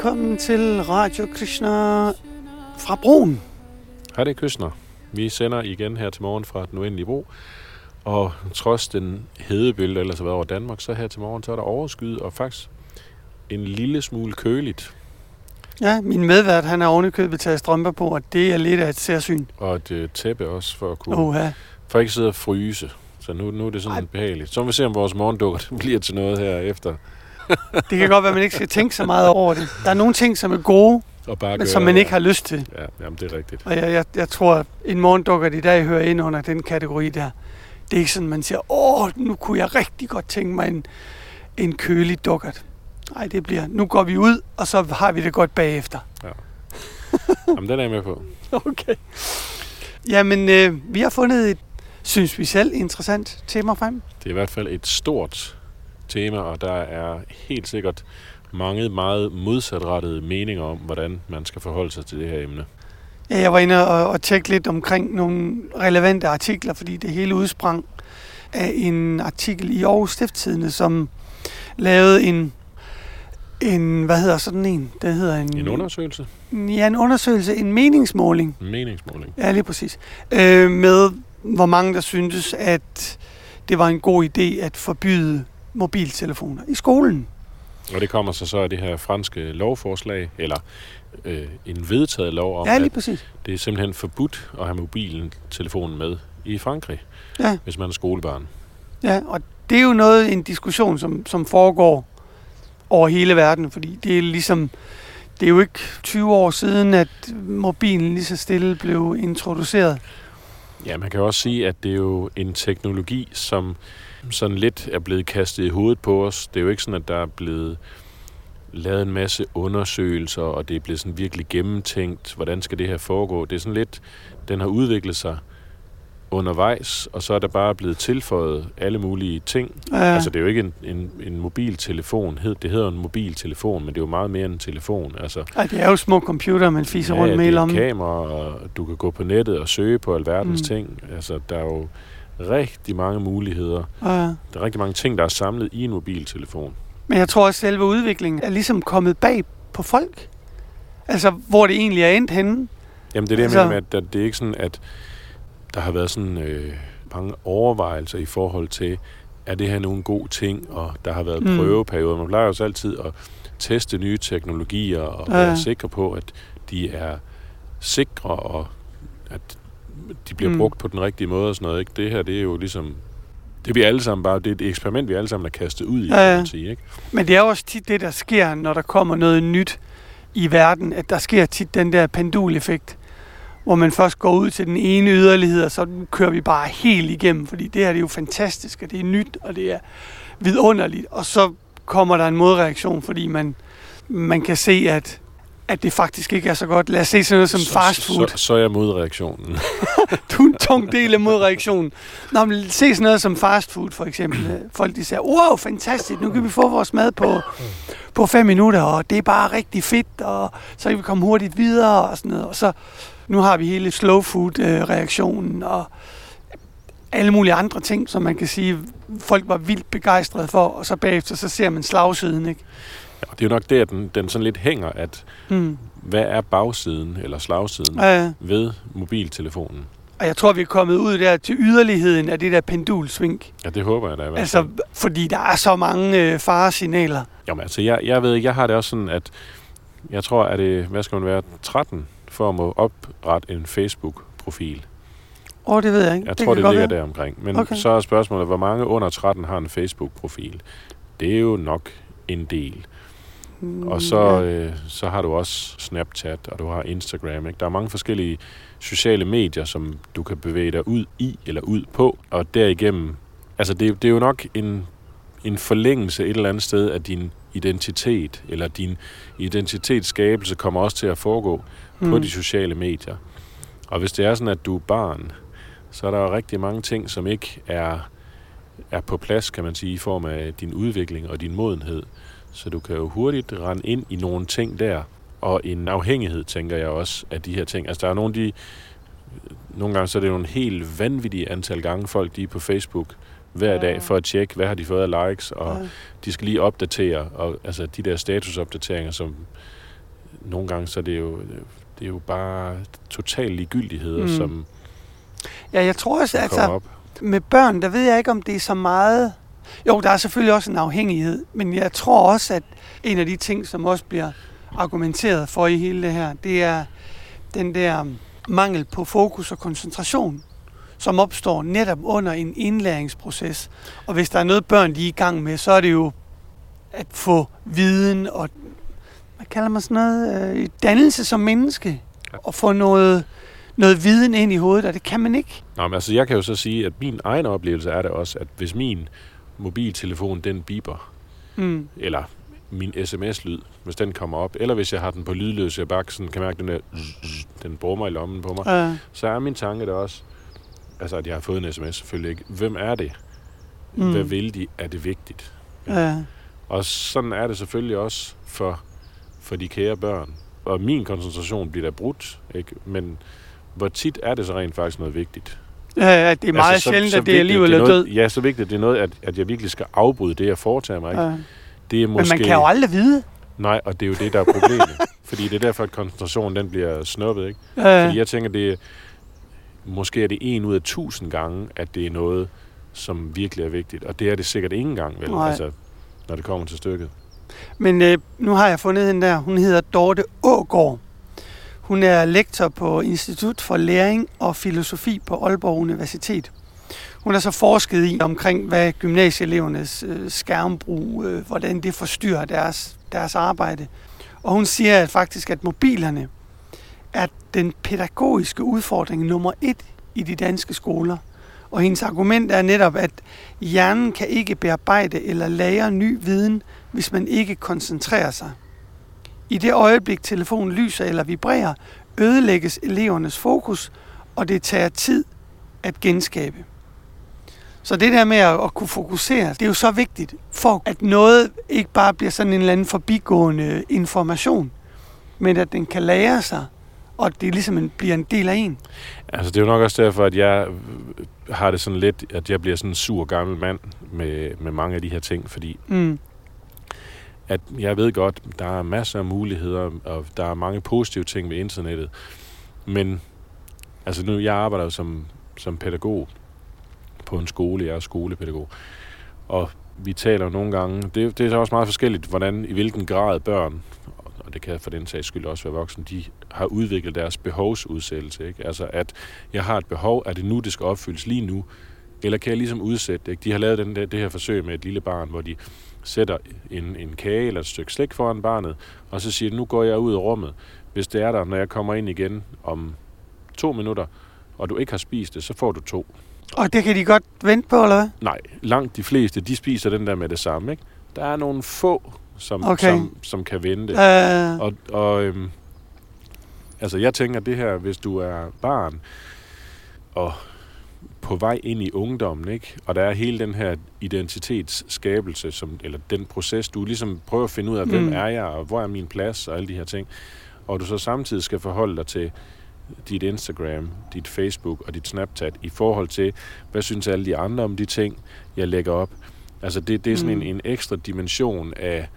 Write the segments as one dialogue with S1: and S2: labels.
S1: Velkommen til Radio Krishna fra Broen.
S2: Hej, det er Krishna. Vi sender igen her til morgen fra den uendelige bro. Og trods den hedebølge, der ellers har været over Danmark, så her til morgen, så er der overskyet og faktisk en lille smule køligt.
S1: Ja, min medvært, han har ovenikøbet taget strømper på, og det er lidt af et særsyn.
S2: Og et øh, tæppe også for at kunne
S1: Oha.
S2: for ikke sidde og fryse. Så nu, nu er det sådan.
S1: Ej.
S2: behageligt. Så må vi se, om vores morgendukker bliver til noget her efter.
S1: Det kan godt være, at man ikke skal tænke så meget over det. Der er nogle ting, som er gode,
S2: Og bare
S1: men som man ikke har lyst til.
S2: Ja, jamen, det er rigtigt.
S1: Og jeg, jeg, jeg tror, at en morgendukker i dag hører ind under den kategori der. Det er ikke sådan, man siger, åh, nu kunne jeg rigtig godt tænke mig en, en kølig dukkert. Nej, det bliver, nu går vi ud, og så har vi det godt bagefter.
S2: Jamen, den er jeg med på.
S1: Okay. Jamen, øh, vi har fundet et, synes vi selv, interessant tema frem.
S2: Det er i hvert fald et stort tema, og der er helt sikkert mange meget modsatrettede meninger om, hvordan man skal forholde sig til det her emne.
S1: Ja, jeg var inde og, og tjekke lidt omkring nogle relevante artikler, fordi det hele udsprang af en artikel i Aarhus Stifttidende, som lavede en, en hvad hedder sådan en? Det hedder en,
S2: En undersøgelse,
S1: Ja, en undersøgelse, en meningsmåling.
S2: en meningsmåling.
S1: Ja, lige præcis. Øh, med hvor mange der syntes, at det var en god idé at forbyde mobiltelefoner i skolen.
S2: Og det kommer så så af det her franske lovforslag, eller øh, en vedtaget lov om,
S1: Ja, lige
S2: at
S1: præcis.
S2: det er simpelthen forbudt at have mobiltelefonen med i Frankrig,
S1: Ja.
S2: hvis man er skolebarn.
S1: Ja, og det er jo noget, en diskussion, som, som foregår over hele verden, fordi det er ligesom, det er jo ikke 20 år siden, at mobilen lige så stille blev introduceret.
S2: Ja, man kan også sige, at det er jo en teknologi, som sådan lidt er blevet kastet i hovedet på os. Det er jo ikke sådan, at der er blevet lavet en masse undersøgelser, og det er blevet sådan virkelig gennemtænkt, hvordan skal det her foregå. Det er sådan lidt, den har udviklet sig undervejs, og så er der bare blevet tilføjet alle mulige ting.
S1: Ja,
S2: Altså, det er jo ikke en, en, en mobiltelefon. Det hedder en mobiltelefon, men det er jo meget mere end en telefon. Altså,
S1: og det er jo små computer, man fiser rundt
S2: ja,
S1: med
S2: det
S1: i
S2: er kamera, og du kan gå på nettet og søge på alverdens
S1: mm.
S2: ting. Altså, der er jo rigtig mange muligheder.
S1: Ja.
S2: Der er rigtig mange ting, der er samlet i en mobiltelefon.
S1: Men jeg tror også, at selve udviklingen er ligesom kommet bag på folk. Altså, hvor det egentlig er endt henne.
S2: Jamen, det er det,
S1: Altså-
S2: jeg mener med, at det er ikke sådan, at der har været sådan øh, mange overvejelser i forhold til, er det her nu en god ting, og der har været
S1: Mm.
S2: prøveperioder. Man plejer jo også altid at teste nye teknologier og
S1: Ja,
S2: være sikre på, at de er sikre, og at de bliver
S1: Mm.
S2: brugt på den rigtige måde og sådan noget. Ikke? Det her, det er jo ligesom... Det vi alle sammen bare, det er et eksperiment, vi alle sammen er kastet ud i,
S1: Ja,
S2: ja, kan man sige. Ikke?
S1: Men det er også tit det, der sker, når der kommer noget nyt i verden, at der sker tit den der penduleffekt, hvor man først går ud til den ene yderlighed, og så kører vi bare helt igennem, fordi det her det er jo fantastisk, og det er nyt, og det er vidunderligt, og så kommer der en modreaktion, fordi man, man kan se, at, at det faktisk ikke er så godt. Lad os se sådan noget som
S2: Så-
S1: fast food.
S2: Så, så er jeg modreaktionen.
S1: Du er en tung del af modreaktionen. Nå, men se sådan noget som fast food, for eksempel. Folk de siger, wow, fantastisk, nu kan vi få vores mad på, på fem minutter, og det er bare rigtig fedt, og så kan vi komme hurtigt videre, og sådan noget. Og så, nu har vi hele slow food-reaktionen, og alle mulige andre ting, som man kan sige, folk var vildt begejstrede for, og så bagefter, så ser man slagsiden, ikke?
S2: Ja, det er jo nok det, at den, den sådan lidt hænger, at
S1: Mm.
S2: hvad er bagsiden eller slagsiden
S1: Ja,
S2: ved mobiltelefonen?
S1: og jeg tror, vi er kommet ud der til yderligheden af det der pendulsving.
S2: Ja, det håber jeg da i hvert fald.
S1: Altså, fordi der er så mange øh, faresignaler.
S2: Jamen, altså, jeg, jeg ved ikke, jeg har det også sådan, at jeg tror, at det, hvad skal man være, 13 for at må oprette en Facebook-profil.
S1: Åh, oh, det ved jeg ikke.
S2: Jeg
S1: det
S2: tror, det ligger
S1: være.
S2: der omkring. Men
S1: okay.
S2: så er spørgsmålet, hvor mange under 13 har en Facebook-profil? Det er jo nok en del.
S1: Mm,
S2: Og så,
S1: ja.
S2: øh, så har du også Snapchat, og du har Instagram. Ikke? Der er mange forskellige sociale medier, som du kan bevæge dig ud i eller ud på, og derigennem... Altså, det, det er jo nok en, en forlængelse et eller andet sted af din identitet, eller din identitetsskabelse kommer også til at foregå mm. på de sociale medier. Og hvis det er sådan, at du er barn, så er der jo rigtig mange ting, som ikke er, er på plads, kan man sige, i form af din udvikling og din modenhed. Så du kan jo hurtigt rende ind i nogle ting der, og en afhængighed, tænker jeg også, af de her ting. Altså, der er nogle, de, nogle gange så er det nogle helt vanvittige antal gange folk, de er på Facebook hver
S1: Ja.
S2: dag for at tjekke, hvad har de fået af likes, og
S1: Ja.
S2: de skal lige opdatere, og altså de der statusopdateringer, som nogle gange, så er det jo, det er jo bare total ligegyldigheder,
S1: Mm.
S2: som
S1: Ja, jeg tror også, altså
S2: op.
S1: med børn, der ved jeg ikke, om det er så meget... Jo, der er selvfølgelig også en afhængighed, men jeg tror også, at en af de ting, som også bliver argumenteret for i hele det her, det er den der mangel på fokus og koncentration, som opstår netop under en indlæringsproces. Og hvis der er noget børn, de er i gang med, så er det jo at få viden og, hvad kalder man sådan noget, øh, dannelse som menneske, og få noget, noget viden ind i hovedet, og det kan man ikke.
S2: Nå, men altså jeg kan jo så sige, at min egen oplevelse er det også, at hvis min mobiltelefon, den biber,
S1: Mm.
S2: eller min sms-lyd, hvis den kommer op, eller hvis jeg har den på lydløs, jeg bare sådan kan mærke, den der, den brummer i lommen på mig,
S1: Øh,
S2: så er min tanke der også, altså at jeg har fået en sms selvfølgelig ikke, hvem er det?
S1: Mm.
S2: Hvad vil de? Er det vigtigt?
S1: øh,
S2: Og sådan er det selvfølgelig også for, for de kære børn. Og min koncentration bliver da brudt, ikke? men hvor tit er det så rent faktisk noget vigtigt?
S1: Ja, ja, det er meget altså,
S2: så-
S1: sjældent,
S2: så
S1: at det er eller
S2: noget,
S1: død.
S2: Ja, så vigtigt, det er noget, at, at jeg virkelig skal afbryde det, jeg foretager mig. Ikke?
S1: Ja.
S2: Det er
S1: Men
S2: måske...
S1: man kan jo aldrig vide.
S2: Nej, og det er jo det, der er problemet. fordi det er derfor, at koncentrationen den bliver snuppet. Ikke?
S1: Ja.
S2: Fordi jeg tænker, det er, måske er det en ud af tusind gange, at det er noget, som virkelig er vigtigt. Og det er det sikkert ikke engang, vel?
S1: Nej.
S2: Altså, når det kommer til stykket.
S1: Men øh, nu har jeg fundet hende der. Hun hedder Dorte Ågård. Hun er lektor på Institut for Læring og Filosofi på Aalborg Universitet. Hun har så forsket i omkring, hvad gymnasieelevernes øh, skærmbrug, øh, hvordan det forstyrrer deres, deres arbejde. Og hun siger at faktisk, at mobilerne er den pædagogiske udfordring nummer et i de danske skoler. Og hendes argument er netop, at hjernen kan ikke bearbejde eller lære ny viden, hvis man ikke koncentrerer sig. I det øjeblik telefonen lyser eller vibrerer, ødelægges elevernes fokus, og det tager tid at genskabe. Så det der med at, kunne fokusere, det er jo så vigtigt, for at noget ikke bare bliver sådan en eller anden forbigående information, men at den kan lære sig, og at det ligesom en, bliver en del af en.
S2: Altså, det er jo nok også derfor, at jeg har det sådan lidt, at jeg bliver sådan en sur gammel mand med, med mange af de her ting, fordi
S1: Mm
S2: at jeg ved godt, der er masser af muligheder, og der er mange positive ting ved internettet. Men altså nu, jeg arbejder jo som, som pædagog på en skole. Jeg er skolepædagog. Og vi taler jo nogle gange, det, det er så også meget forskelligt, hvordan, i hvilken grad børn, og det kan for den sags skyld også være voksne, de har udviklet deres behovsudsættelse. Ikke? Altså at jeg har et behov, er det nu, det skal opfyldes lige nu, eller kan jeg ligesom udsætte det? Ikke? De har lavet den der, det her forsøg med et lille barn, hvor de sætter en, en kage eller et stykke slik foran barnet, og så siger nu går jeg ud i rummet. Hvis det er der, når jeg kommer ind igen om to minutter, og du ikke har spist det, så får du to.
S1: Og det kan de godt vente på, eller hvad?
S2: Nej, langt de fleste, de spiser den der med det samme. Ikke? Der er nogle få, som,
S1: Okay.
S2: som, som kan vente.
S1: Øh,
S2: Og, og øhm, altså jeg tænker det her, hvis du er barn og på vej ind i ungdommen, ikke? og der er hele den her identitetsskabelse, som, eller den proces, du ligesom prøver at finde ud af, hvem
S1: Mm.
S2: er jeg, og hvor er min plads, og alle de her ting. Og du så samtidig skal forholde dig til dit Instagram, dit Facebook og dit Snapchat i forhold til, hvad synes alle de andre om de ting, jeg lægger op. Altså det, det er sådan
S1: Mm.
S2: en, en ekstra dimension af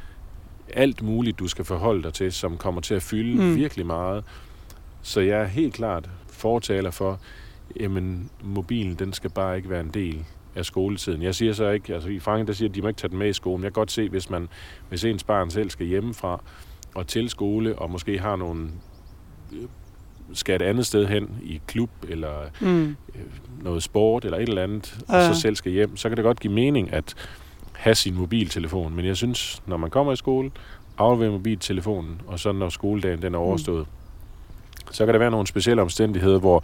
S2: alt muligt, du skal forholde dig til, som kommer til at fylde
S1: mm.
S2: virkelig meget. Så jeg er helt klart fortaler for, jamen mobilen, den skal bare ikke være en del af skoletiden. Jeg siger så ikke, altså i Frankrig, der siger, at de må ikke tage den med i skolen. Jeg kan godt se, hvis man, hvis ens barn selv skal hjemmefra og til skole, og måske har nogle øh, skal et andet sted hen i klub eller
S1: mm.
S2: noget sport eller et eller andet, og
S1: Ja.
S2: så selv skal hjem, så kan det godt give mening at have sin mobiltelefon. Men jeg synes, når man kommer i skole, afleverer mobiltelefonen, og så når skoledagen den er overstået, så kan der være nogle specielle omstændigheder, hvor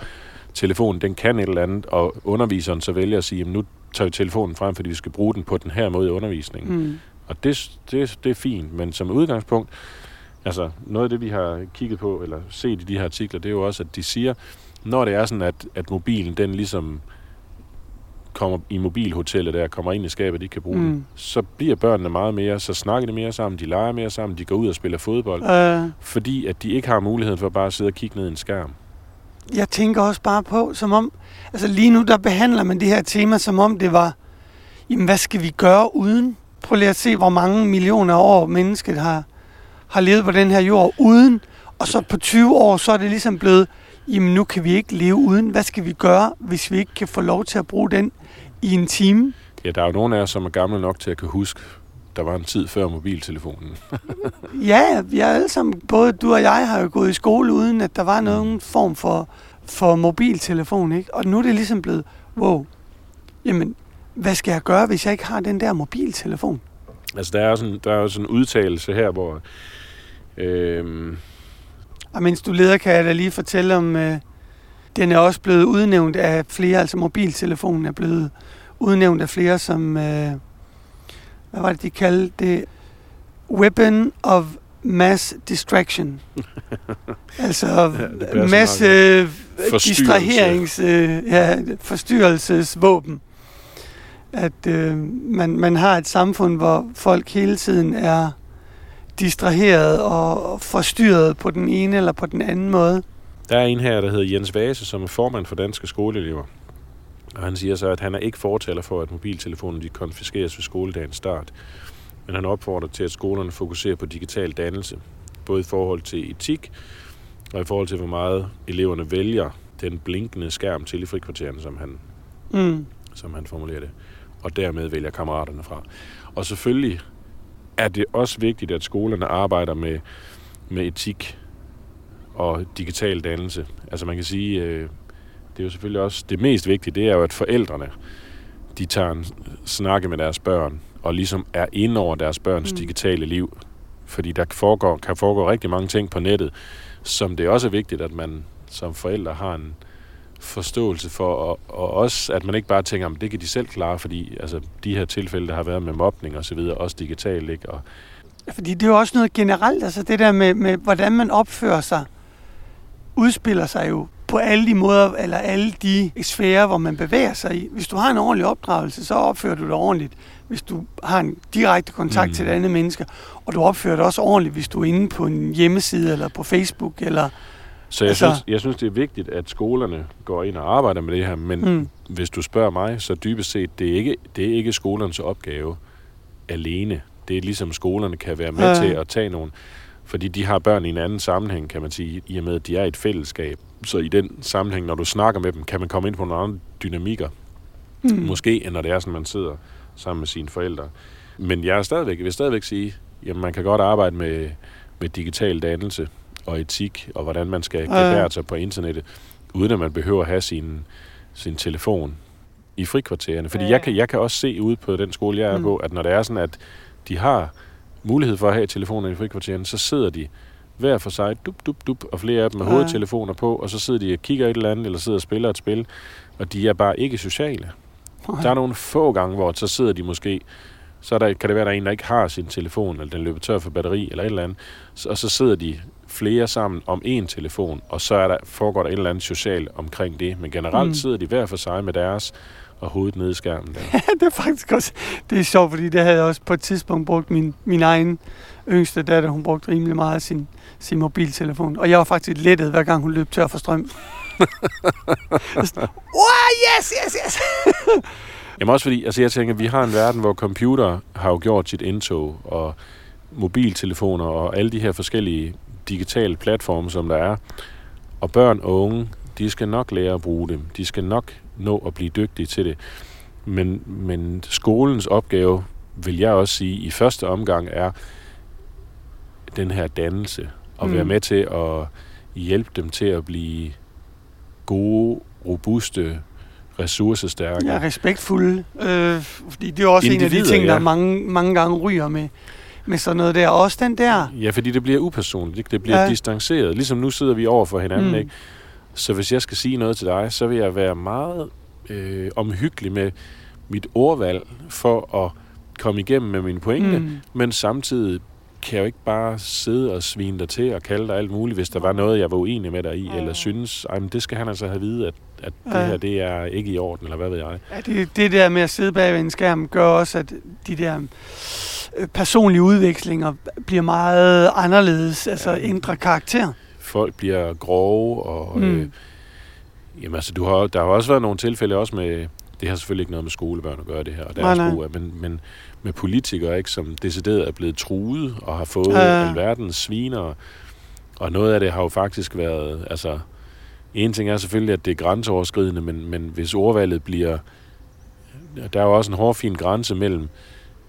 S2: telefonen den kan et eller andet, og underviseren så vælger at sige, nu tager vi telefonen frem, fordi vi skal bruge den på den her måde i undervisningen.
S1: Mm.
S2: Og det, det, det er fint, men som udgangspunkt, altså noget af det, vi har kigget på, eller set i de her artikler, det er jo også, at de siger, når det er sådan, at, at mobilen, den ligesom kommer i mobilhotellet der, kommer ind i skabet, de kan bruge. Mm. den, så bliver børnene meget mere, så snakker de mere sammen, de leger mere sammen, de går ud og spiller fodbold,
S1: Øh,
S2: fordi at de ikke har muligheden for bare at sidde og kigge ned i en skærm
S1: jeg tænker også bare på, som om, altså lige nu der behandler man det her tema, som om det var jamen hvad skal vi gøre uden? Prøv lige at se, hvor mange millioner år mennesket har, har levet på den her jord uden. Og så på 20 år, så er det ligesom blevet, jamen nu kan vi ikke leve uden. Hvad skal vi gøre, hvis vi ikke kan få lov til at bruge den i en time?
S2: Ja, der er jo nogen af os, som er gamle nok til at kan huske, der var en tid før mobiltelefonen.
S1: ja, vi er alle sammen, både du og jeg har jo gået i skole, uden at der var nogen form for, for mobiltelefon, ikke? Og nu er det ligesom blevet, wow, jamen, hvad skal jeg gøre, hvis jeg ikke har den der mobiltelefon?
S2: Altså, der er sådan, der er sådan en udtalelse her, hvor... Øh...
S1: Og mens du leder, kan jeg da lige fortælle om, øh, den er også blevet udnævnt af flere, altså mobiltelefonen er blevet udnævnt af flere som, øh, hvad var det, de kaldte det? Weapon of mass distraction. altså ja, masse øh, distraherings, øh, ja, forstyrrelsesvåben. At øh, man, man har et samfund, hvor folk hele tiden er distraheret og forstyrret på den ene eller på den anden måde.
S2: Der er en her, der hedder Jens Vase, som er formand for Danske Skoleelever. Og han siger så, at han er ikke fortaler for, at mobiltelefonen de konfiskeres ved skoledagens start. Men han opfordrer til, at skolerne fokuserer på digital dannelse, både i forhold til etik og i forhold til, hvor meget eleverne vælger den blinkende skærm til i frikvarteren, som han, mm. som han formulerer det. Og dermed vælger kammeraterne fra. Og selvfølgelig er det også vigtigt, at skolerne arbejder med, med etik og digital dannelse. Altså man kan sige, øh, det er jo selvfølgelig også det mest vigtige, det er jo, at forældrene, de tager en snakke med deres børn, og ligesom er inde over deres børns mm. digitale liv. Fordi der foregår, kan foregå rigtig mange ting på nettet, som det også er vigtigt, at man som forældre har en forståelse for, og, og også, at man ikke bare tænker, at det kan de selv klare, fordi altså, de her tilfælde, der har været med mobning og så videre, også digitalt, ikke? Og,
S1: fordi det er jo også noget generelt, altså det der med, med hvordan man opfører sig, udspiller sig jo på alle de måder, eller alle de sfærer, hvor man bevæger sig i. Hvis du har en ordentlig opdragelse, så opfører du dig ordentligt. Hvis du har en direkte kontakt mm. til et andet menneske, og du opfører dig også ordentligt, hvis du er inde på en hjemmeside, eller på Facebook, eller...
S2: Så jeg, altså, synes, jeg synes, det er vigtigt, at skolerne går ind og arbejder med det her, men mm. hvis du spørger mig, så dybest set, det er ikke, det er ikke skolernes opgave alene. Det er ligesom skolerne kan være med ja. til at tage nogle fordi de har børn i en anden sammenhæng, kan man sige, i og med, at de er et fællesskab. Så i den sammenhæng, når du snakker med dem, kan man komme ind på nogle andre dynamikker. Mm. Måske, end når det er sådan, man sidder sammen med sine forældre. Men jeg, er stadigvæk, jeg vil stadigvæk sige, at man kan godt arbejde med, med digital dannelse og etik, og hvordan man skal gebære sig på internettet, uden at man behøver at have sin, sin telefon i frikvartererne. Fordi ja. Jeg, kan, jeg kan også se ude på den skole, jeg er mm. på, at når det er sådan, at de har mulighed for at have telefoner i frikvarteren, så sidder de hver for sig, dup, dup, dup, og flere af dem med ja. hovedtelefoner på, og så sidder de og kigger et eller andet, eller sidder og spiller et spil, og de er bare ikke sociale. Okay. Der er nogle få gange, hvor så sidder de måske, så der, kan det være, der er en, der ikke har sin telefon, eller den løber tør for batteri, eller et eller andet, og så sidder de flere sammen om en telefon, og så er der, foregår der et eller andet socialt omkring det. Men generelt mm. sidder de hver for sig med deres, og hovedet nede i skærmen. Der.
S1: Ja, det er faktisk også, det er sjovt, fordi det havde jeg også på et tidspunkt brugt min, min egen yngste datter, hun brugte rimelig meget sin, sin mobiltelefon. Og jeg var faktisk lettet, hver gang hun løb tør for strøm. oh, yes, yes, yes!
S2: Jamen også fordi, altså jeg tænker, vi har en verden, hvor computer har jo gjort sit indtog, og mobiltelefoner og alle de her forskellige digitale platforme, som der er. Og børn og unge, de skal nok lære at bruge dem. De skal nok nå at blive dygtige til det. Men, men skolens opgave, vil jeg også sige, i første omgang er den her dannelse. Og mm. være med til at hjælpe dem til at blive gode, robuste, ressourcestærke.
S1: Ja, respektfulde. Øh, fordi det er også Individer, en af de ting, ja. der mange, mange gange ryger med, med sådan noget der. Også den der...
S2: Ja, fordi det bliver upersonligt. Det bliver ja. distanceret. Ligesom nu sidder vi over for hinanden, mm. ikke? Så hvis jeg skal sige noget til dig, så vil jeg være meget øh, omhyggelig med mit ordvalg for at komme igennem med mine pointe, mm. men samtidig kan jeg jo ikke bare sidde og svine dig til og kalde dig alt muligt, hvis der var noget, jeg var uenig med dig i, ja. eller synes, ej, men det skal han altså have vide, at, at ja. det her, det er ikke i orden, eller hvad ved jeg.
S1: Ja, det, det der med at sidde bag ved en skærm, gør også, at de der øh, personlige udvekslinger bliver meget anderledes, altså ja. ændrer karakter
S2: folk bliver grove, og mm. øh, jamen, altså, du har, der har også været nogle tilfælde også med, det har selvfølgelig ikke noget med skolebørn at gøre det her, og deres
S1: nej.
S2: brug af, men, men med politikere, ikke, som decideret er blevet truet og har fået
S1: ja.
S2: alverdens sviner, og noget af det har jo faktisk været, altså, en ting er selvfølgelig, at det er grænseoverskridende, men, men hvis ordvalget bliver, der er jo også en hårfin grænse mellem,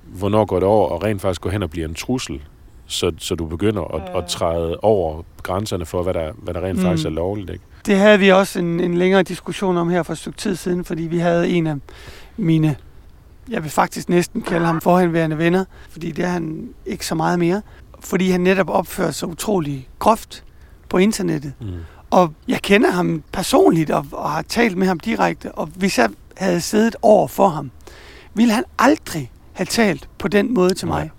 S2: hvornår går det over, og rent faktisk går hen og bliver en trussel, så, så du begynder at, at træde over grænserne for, hvad der, hvad der rent
S1: mm.
S2: faktisk er lovligt. Ikke?
S1: Det havde vi også en, en længere diskussion om her for et stykke tid siden, fordi vi havde en af mine, jeg vil faktisk næsten kalde ham forhenværende venner, fordi det er han ikke så meget mere, fordi han netop opfører sig utrolig groft på internettet.
S2: Mm.
S1: Og jeg kender ham personligt og, og har talt med ham direkte, og hvis jeg havde siddet over for ham, ville han aldrig have talt på den måde til mig.
S2: Nej.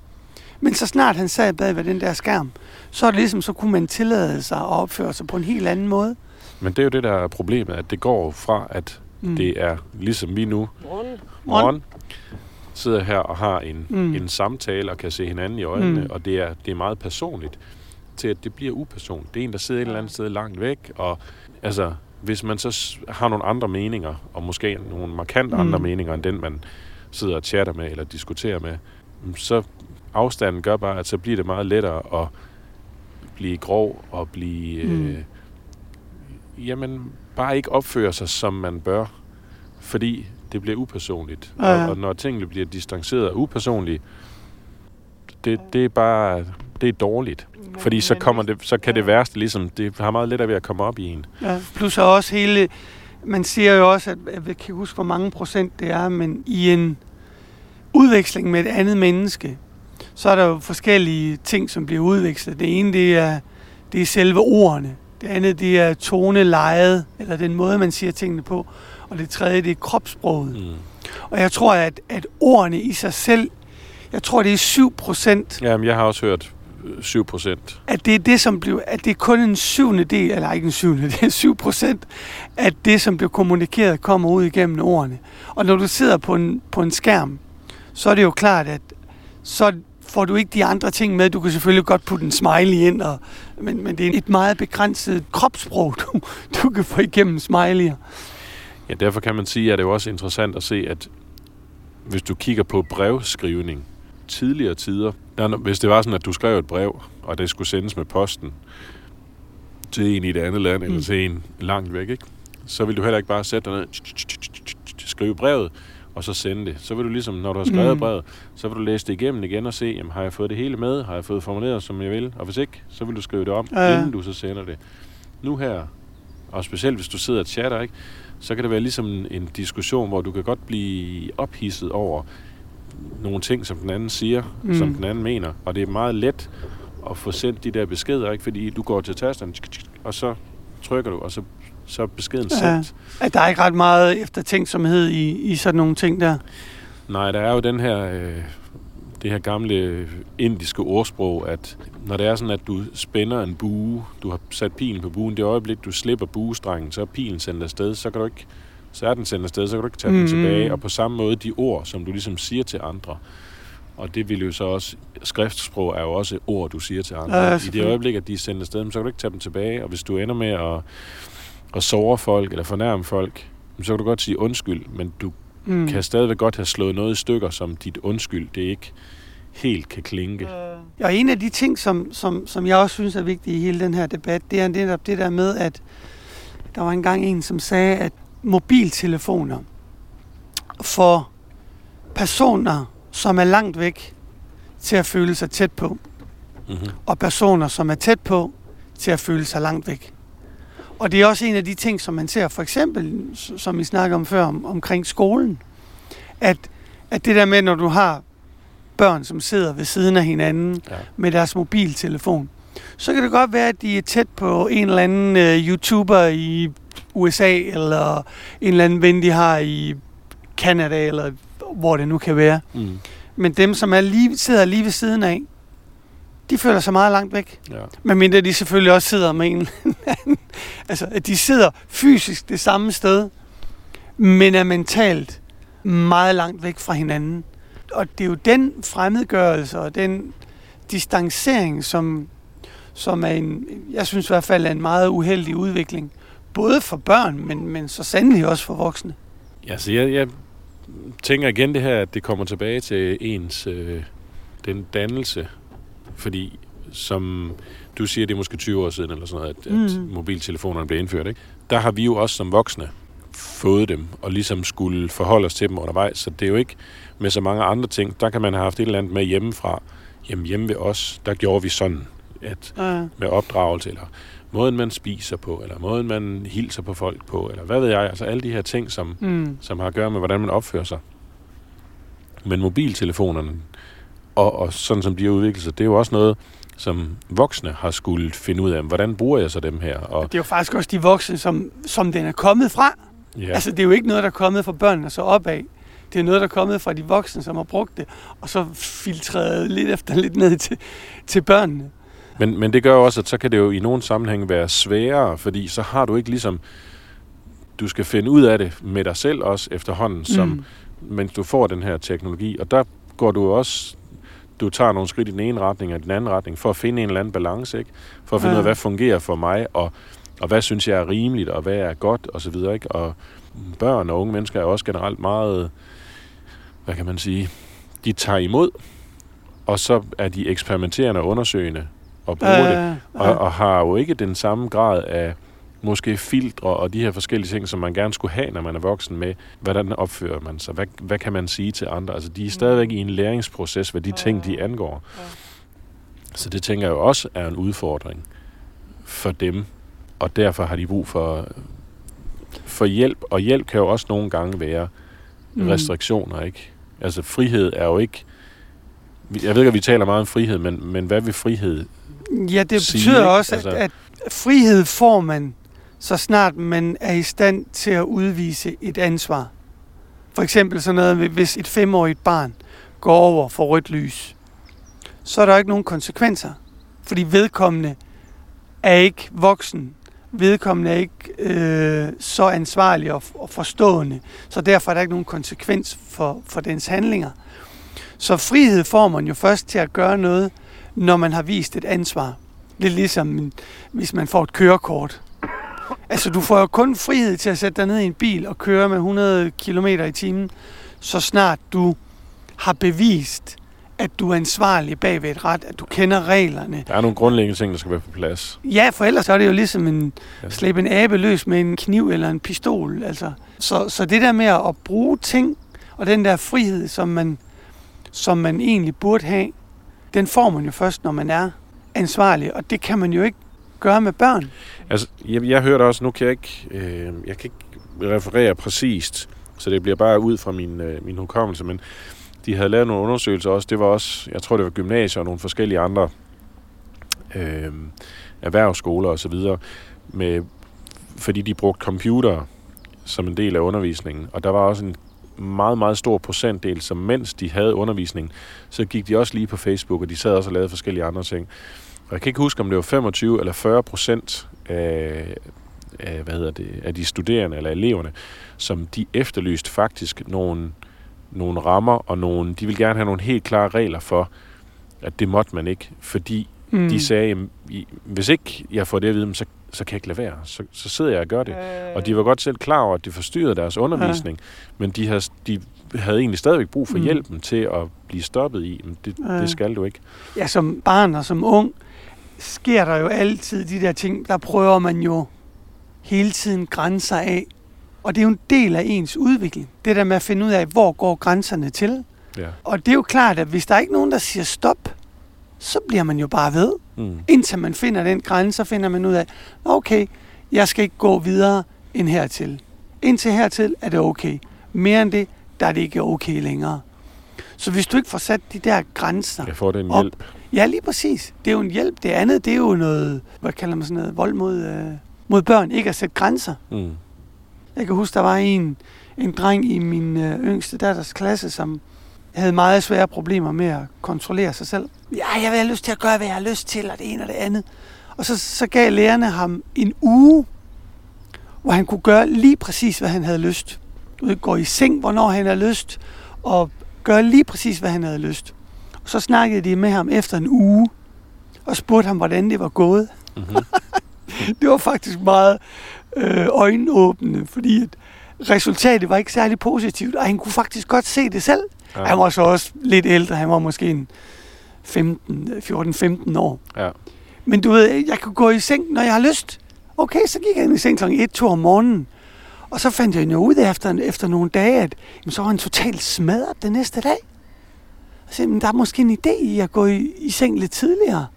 S1: Men så snart han sad bag ved den der skærm, så er det ligesom, så kunne man tillade sig at opføre sig på en helt anden måde.
S2: Men det er jo det, der er problemet, at det går fra, at
S1: Mm.
S2: det er ligesom vi nu,
S1: Morgen.
S2: morgen, sidder her og har en,
S1: Mm.
S2: mm. en samtale og kan se hinanden i øjnene,
S1: Mm.
S2: mm. og det er, det er meget personligt, til at det bliver upersonligt. Det er en, der sidder et eller andet sted langt væk, og altså, hvis man så har nogle andre meninger, og måske nogle markant
S1: Mm.
S2: andre meninger, end den, man sidder og chatter med eller diskuterer med, mm, så afstanden gør bare, at så bliver det meget lettere at blive grov og blive...
S1: Mm.
S2: Øh, jamen, bare ikke opføre sig, som man bør, fordi det bliver upersonligt.
S1: Ja, ja.
S2: Og, og når tingene bliver distanceret og upersonlige, det, det er bare det er dårligt. Fordi så, kommer det, så kan det værste ligesom, det har meget lettere ved at komme op i en.
S1: Ja, plus så også hele, man siger jo også, at jeg kan ikke huske, hvor mange procent det er, men i en udveksling med et andet menneske, så er der jo forskellige ting, som bliver udvekslet. Det ene, det er, det er selve ordene. Det andet, det er tonelejet, eller den måde, man siger tingene på. Og det tredje, det er kropssproget.
S2: Mm.
S1: Og jeg tror, at, at ordene i sig selv, jeg tror, det er 7 procent
S2: Jamen, jeg har også hørt øh, 7 procent.
S1: at det er det, som blev, at det er kun en syvende del, eller ikke en syvende, det er 7 procent, at det, som blev kommunikeret, kommer ud igennem ordene. Og når du sidder på en, på en skærm, så er det jo klart, at så får du ikke de andre ting med. Du kan selvfølgelig godt putte en smiley ind, og, men, men det er et meget begrænset kropssprog, du, du kan få igennem smiley'er.
S2: Ja, derfor kan man sige, at det er jo også interessant at se, at hvis du kigger på brevskrivning, tidligere tider, der, hvis det var sådan, at du skrev et brev, og det skulle sendes med posten til en i et andet land, mm. eller til en langt væk, ikke? så vil du heller ikke bare sætte dig ned, skrive brevet, og så sende det. Så vil du ligesom, når du har skrevet
S1: Mm.
S2: brevet, så vil du læse det igennem igen og se, jamen, har jeg fået det hele med? Har jeg fået formuleret, som jeg vil? Og hvis ikke, så vil du skrive det om,
S1: Ja,
S2: inden du så sender det. Nu her, og specielt hvis du sidder og chatter, ikke? så kan det være ligesom en, en diskussion, hvor du kan godt blive ophidset over nogle ting, som den anden siger,
S1: Mm.
S2: som den anden mener. Og det er meget let at få sendt de der beskeder, ikke? fordi du går til tasterne, og så trykker du, og så, så beskeden
S1: Ja.
S2: sendt.
S1: At der er ikke ret meget eftertænksomhed i, i sådan nogle ting der.
S2: Nej, der er jo den her, øh, det her gamle indiske ordsprog, at når det er sådan, at du spænder en bue, du har sat pilen på buen, det øjeblik, du slipper buestrengen, så er pilen sendt afsted, så kan du ikke, så er den sendt afsted, så kan du ikke tage mm. Den tilbage. Og på samme måde de ord, som du ligesom siger til andre, og det vil jo så også, skriftsprog er jo også ord, du siger til andre.
S1: Ja,
S2: I det øjeblik, at de er sendt afsted, så kan du ikke tage dem tilbage, og hvis du ender med at, at såre folk eller fornærme folk, så kan du godt sige undskyld, men du
S1: Mm.
S2: kan stadigvæk godt have slået noget i stykker, som dit undskyld, det ikke helt kan klinke.
S1: Ja, og en af de ting, som, som, som jeg også synes er vigtigt i hele den her debat, det er netop det der med, at der var engang en, som sagde, at mobiltelefoner for personer, som er langt væk, til at føle sig tæt på,
S2: Mm-hmm.
S1: og personer, som er tæt på, til at føle sig langt væk. Og det er også en af de ting, som man ser, for eksempel, som vi snakker om før, om, omkring skolen, at, at det der med, når du har børn, som sidder ved siden af hinanden
S2: Ja.
S1: med deres mobiltelefon, så kan det godt være, at de er tæt på en eller anden uh, YouTuber i USA, eller en eller anden ven, de har i Canada, eller hvor det nu kan være.
S2: Mm.
S1: Men dem, som er lige, sidder lige ved siden af, de føler sig meget langt væk.
S2: Ja.
S1: Medmindre de selvfølgelig også sidder med en anden. Altså, at de sidder fysisk det samme sted, men er mentalt meget langt væk fra hinanden. Og det er jo den fremmedgørelse og den distancering, som, som er en, jeg synes i hvert fald er en meget uheldig udvikling. Både for børn, men, men så sandelig også for voksne.
S2: Ja, så jeg, jeg tænker igen det her, at det kommer tilbage til ens øh, den dannelse. Fordi som du siger, det er måske 20 år siden eller sådan noget, at, mm. at mobiltelefonerne blev indført. Ikke? Der har vi jo også som voksne fået dem, og ligesom skulle forholde os til dem undervejs. Så det er jo ikke med så mange andre ting. Der kan man have haft et eller andet med hjemmefra. Jamen hjemme ved os, der gjorde vi sådan, at
S1: Ja.
S2: med opdragelse, eller måden man spiser på, eller måden man hilser på folk på, eller hvad ved jeg, altså alle de her ting, som,
S1: Mm.
S2: som har at gøre med, hvordan man opfører sig. Men mobiltelefonerne, og, og sådan som de har udviklet sig, det er jo også noget, som voksne har skulle finde ud af, hvordan bruger jeg så dem her? Og,
S1: Det er jo faktisk også de voksne, som, som den er kommet fra.
S2: ja.
S1: Altså, det er jo ikke noget, der er kommet fra børnene og så opad. Det er noget, der er kommet fra de voksne, som har brugt det, og så filtreret lidt efter lidt ned til, til børnene.
S2: men, men det gør jo også, at så kan det jo i nogle sammenhænge være sværere, fordi så har du ikke ligesom, du skal finde ud af det med dig selv også efterhånden, som,
S1: Mm.
S2: mens du får den her teknologi. Og der går du også, du tager nogle skridt i den ene retning og den anden retning, for at finde en eller anden balance, ikke? For at finde
S1: Ja.
S2: ud af, hvad fungerer for mig, og, og hvad synes jeg er rimeligt, og hvad er godt, og så videre, ikke? Og børn og unge mennesker er også generelt meget, hvad kan man sige, de tager imod, og så er de eksperimenterende og undersøgende, og bruger det,
S1: Øh,
S2: og, og har jo ikke den samme grad af måske filtre og de her forskellige ting, som man gerne skulle have, når man er voksen med, hvordan opfører man sig, hvad, hvad kan man sige til andre. Altså, de er stadigvæk i en læringsproces, hvad de ting, de angår. Så det tænker jeg jo også er en udfordring for dem, og derfor har de brug for, for hjælp, og hjælp kan jo også nogle gange være
S1: Mm.
S2: restriktioner, ikke? Altså, frihed er jo ikke... Jeg ved ikke, at vi taler meget om frihed, men, men hvad vil frihed
S1: Ja, det
S2: sige,
S1: betyder
S2: ikke?
S1: også, at,
S2: Altså-
S1: at frihed får man, så snart man er i stand til at udvise et ansvar. For eksempel sådan noget, hvis et femårigt barn går over for rødt lys, så er der ikke nogen konsekvenser. Fordi vedkommende er ikke voksen. Vedkommende er ikke øh, så ansvarlig og, og forstående. Så derfor er der ikke nogen konsekvens for, for dens handlinger. Så frihed får man jo først til at gøre noget, når man har vist et ansvar. Lidt ligesom hvis man får et kørekort. Altså, du får jo kun frihed til at sætte dig ned i en bil og køre med 100 km i timen, så snart du har bevist, at du er ansvarlig bag ved et ret, at du kender reglerne.
S2: Der er nogle grundlæggende ting, der skal være på plads.
S1: Ja, for ellers er det jo ligesom en,
S2: Ja.
S1: slæbe en abe løs med en kniv eller en pistol. Altså. Så, så det der med at bruge ting, og den der frihed, som man, som man egentlig burde have, den får man jo først, når man er ansvarlig, og det kan man jo ikke gøre med børn.
S2: Altså, jeg, jeg hørte også, nu kan jeg ikke, øh, jeg kan ikke referere præcist, så det bliver bare ud fra min, øh, min hukommelse, men de havde lavet nogle undersøgelser også, det var også, jeg tror det var gymnasier og nogle forskellige andre øh, erhvervsskoler og så videre, med, fordi de brugte computer som en del af undervisningen, og der var også en meget, meget stor procentdel, som mens de havde undervisning, så gik de også lige på Facebook, og de sad også og lavede forskellige andre ting. Og jeg kan ikke huske, om det var 25 eller 40 procent af, af, hvad hedder det, af de studerende eller eleverne, som de efterlyste faktisk nogle, nogle rammer, og nogle, de vil gerne have nogle helt klare regler for, at det måtte man ikke, fordi mm. de sagde, jamen, hvis ikke jeg får det at vide, så, så kan jeg ikke lade være. Så, så sidder jeg og gør det. Og de var godt selv klar over, at det forstyrrede deres undervisning, ja. men de havde, de havde egentlig stadigvæk brug for
S1: Mm.
S2: hjælpen til at blive stoppet i. Men det,
S1: Ja.
S2: det skal du ikke.
S1: ja, som barn og som ung, sker der jo altid de der ting, der prøver man jo hele tiden grænser af. Og det er jo en del af ens udvikling. Det der med at finde ud af, hvor går grænserne til.
S2: Ja.
S1: Og det er jo klart, at hvis der er ikke nogen, der siger stop, så bliver man jo bare ved.
S2: Mm.
S1: Indtil man finder den grænse, så finder man ud af, "Nå, okay, jeg skal ikke gå videre end hertil. Indtil hertil er det okay. Mere end det, der er det ikke okay længere. Så hvis du ikke får sat de der grænser,
S2: Jeg får den
S1: Op. Ja, lige præcis. Det er jo en hjælp. Det andet, det er jo noget, hvad kalder man sådan noget, vold mod, øh, mod børn. Ikke at sætte grænser.
S2: Mm.
S1: Jeg kan huske, der var en, en dreng i min øh, yngste datters klasse, som havde meget svære problemer med at kontrollere sig selv. Ja, jeg vil have lyst til at gøre, hvad jeg har lyst til, og det ene og det andet. Og så, så gav lærerne ham en uge, hvor han kunne gøre lige præcis, hvad han havde lyst. Gå i seng, hvornår han havde lyst, og gøre lige præcis, hvad han havde lyst. Og så snakkede de med ham efter en uge, og spurgte ham, hvordan det var gået.
S2: Mm-hmm.
S1: det var faktisk meget øh, øjenåbende, fordi at resultatet var ikke særlig positivt, og han kunne faktisk godt se det selv. Ja. Han var så også lidt ældre, han var måske en 15, 14-15 år.
S2: Ja.
S1: Men du ved, jeg kan gå i seng, når jeg har lyst. Okay, så gik ind i seng kl. 1-2 om morgenen. Og så fandt jeg jo ud af efter, efter nogle dage, at jamen, så var han totalt smadret den næste dag. Og så, jamen, der er måske en idé i at gå i, i seng lidt tidligere.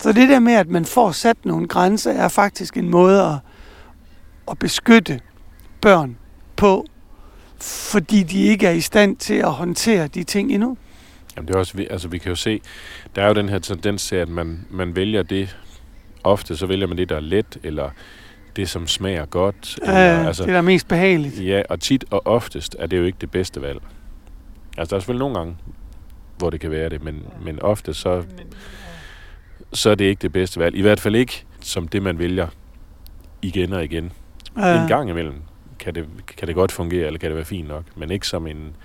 S1: Så det der med, at man får sat nogle grænser, er faktisk en måde at, at beskytte børn på, fordi de ikke er i stand til at håndtere de ting endnu.
S2: Jamen det er også, vi- altså vi kan jo se, der er jo den her tendens til, at man, man vælger det, ofte så vælger man det, der er let, eller det, som smager godt.
S1: Ja,
S2: eller,
S1: altså, det er der mest behageligt.
S2: Ja, og tit og oftest er det jo ikke det bedste valg. Altså, der er selvfølgelig nogle gange, hvor det kan være det, men, men ofte så, så er det ikke det bedste valg. I hvert fald ikke som det, man vælger igen og igen.
S1: Ja.
S2: En gang imellem kan det, kan det godt fungere, eller kan det være fint nok, men ikke som, en,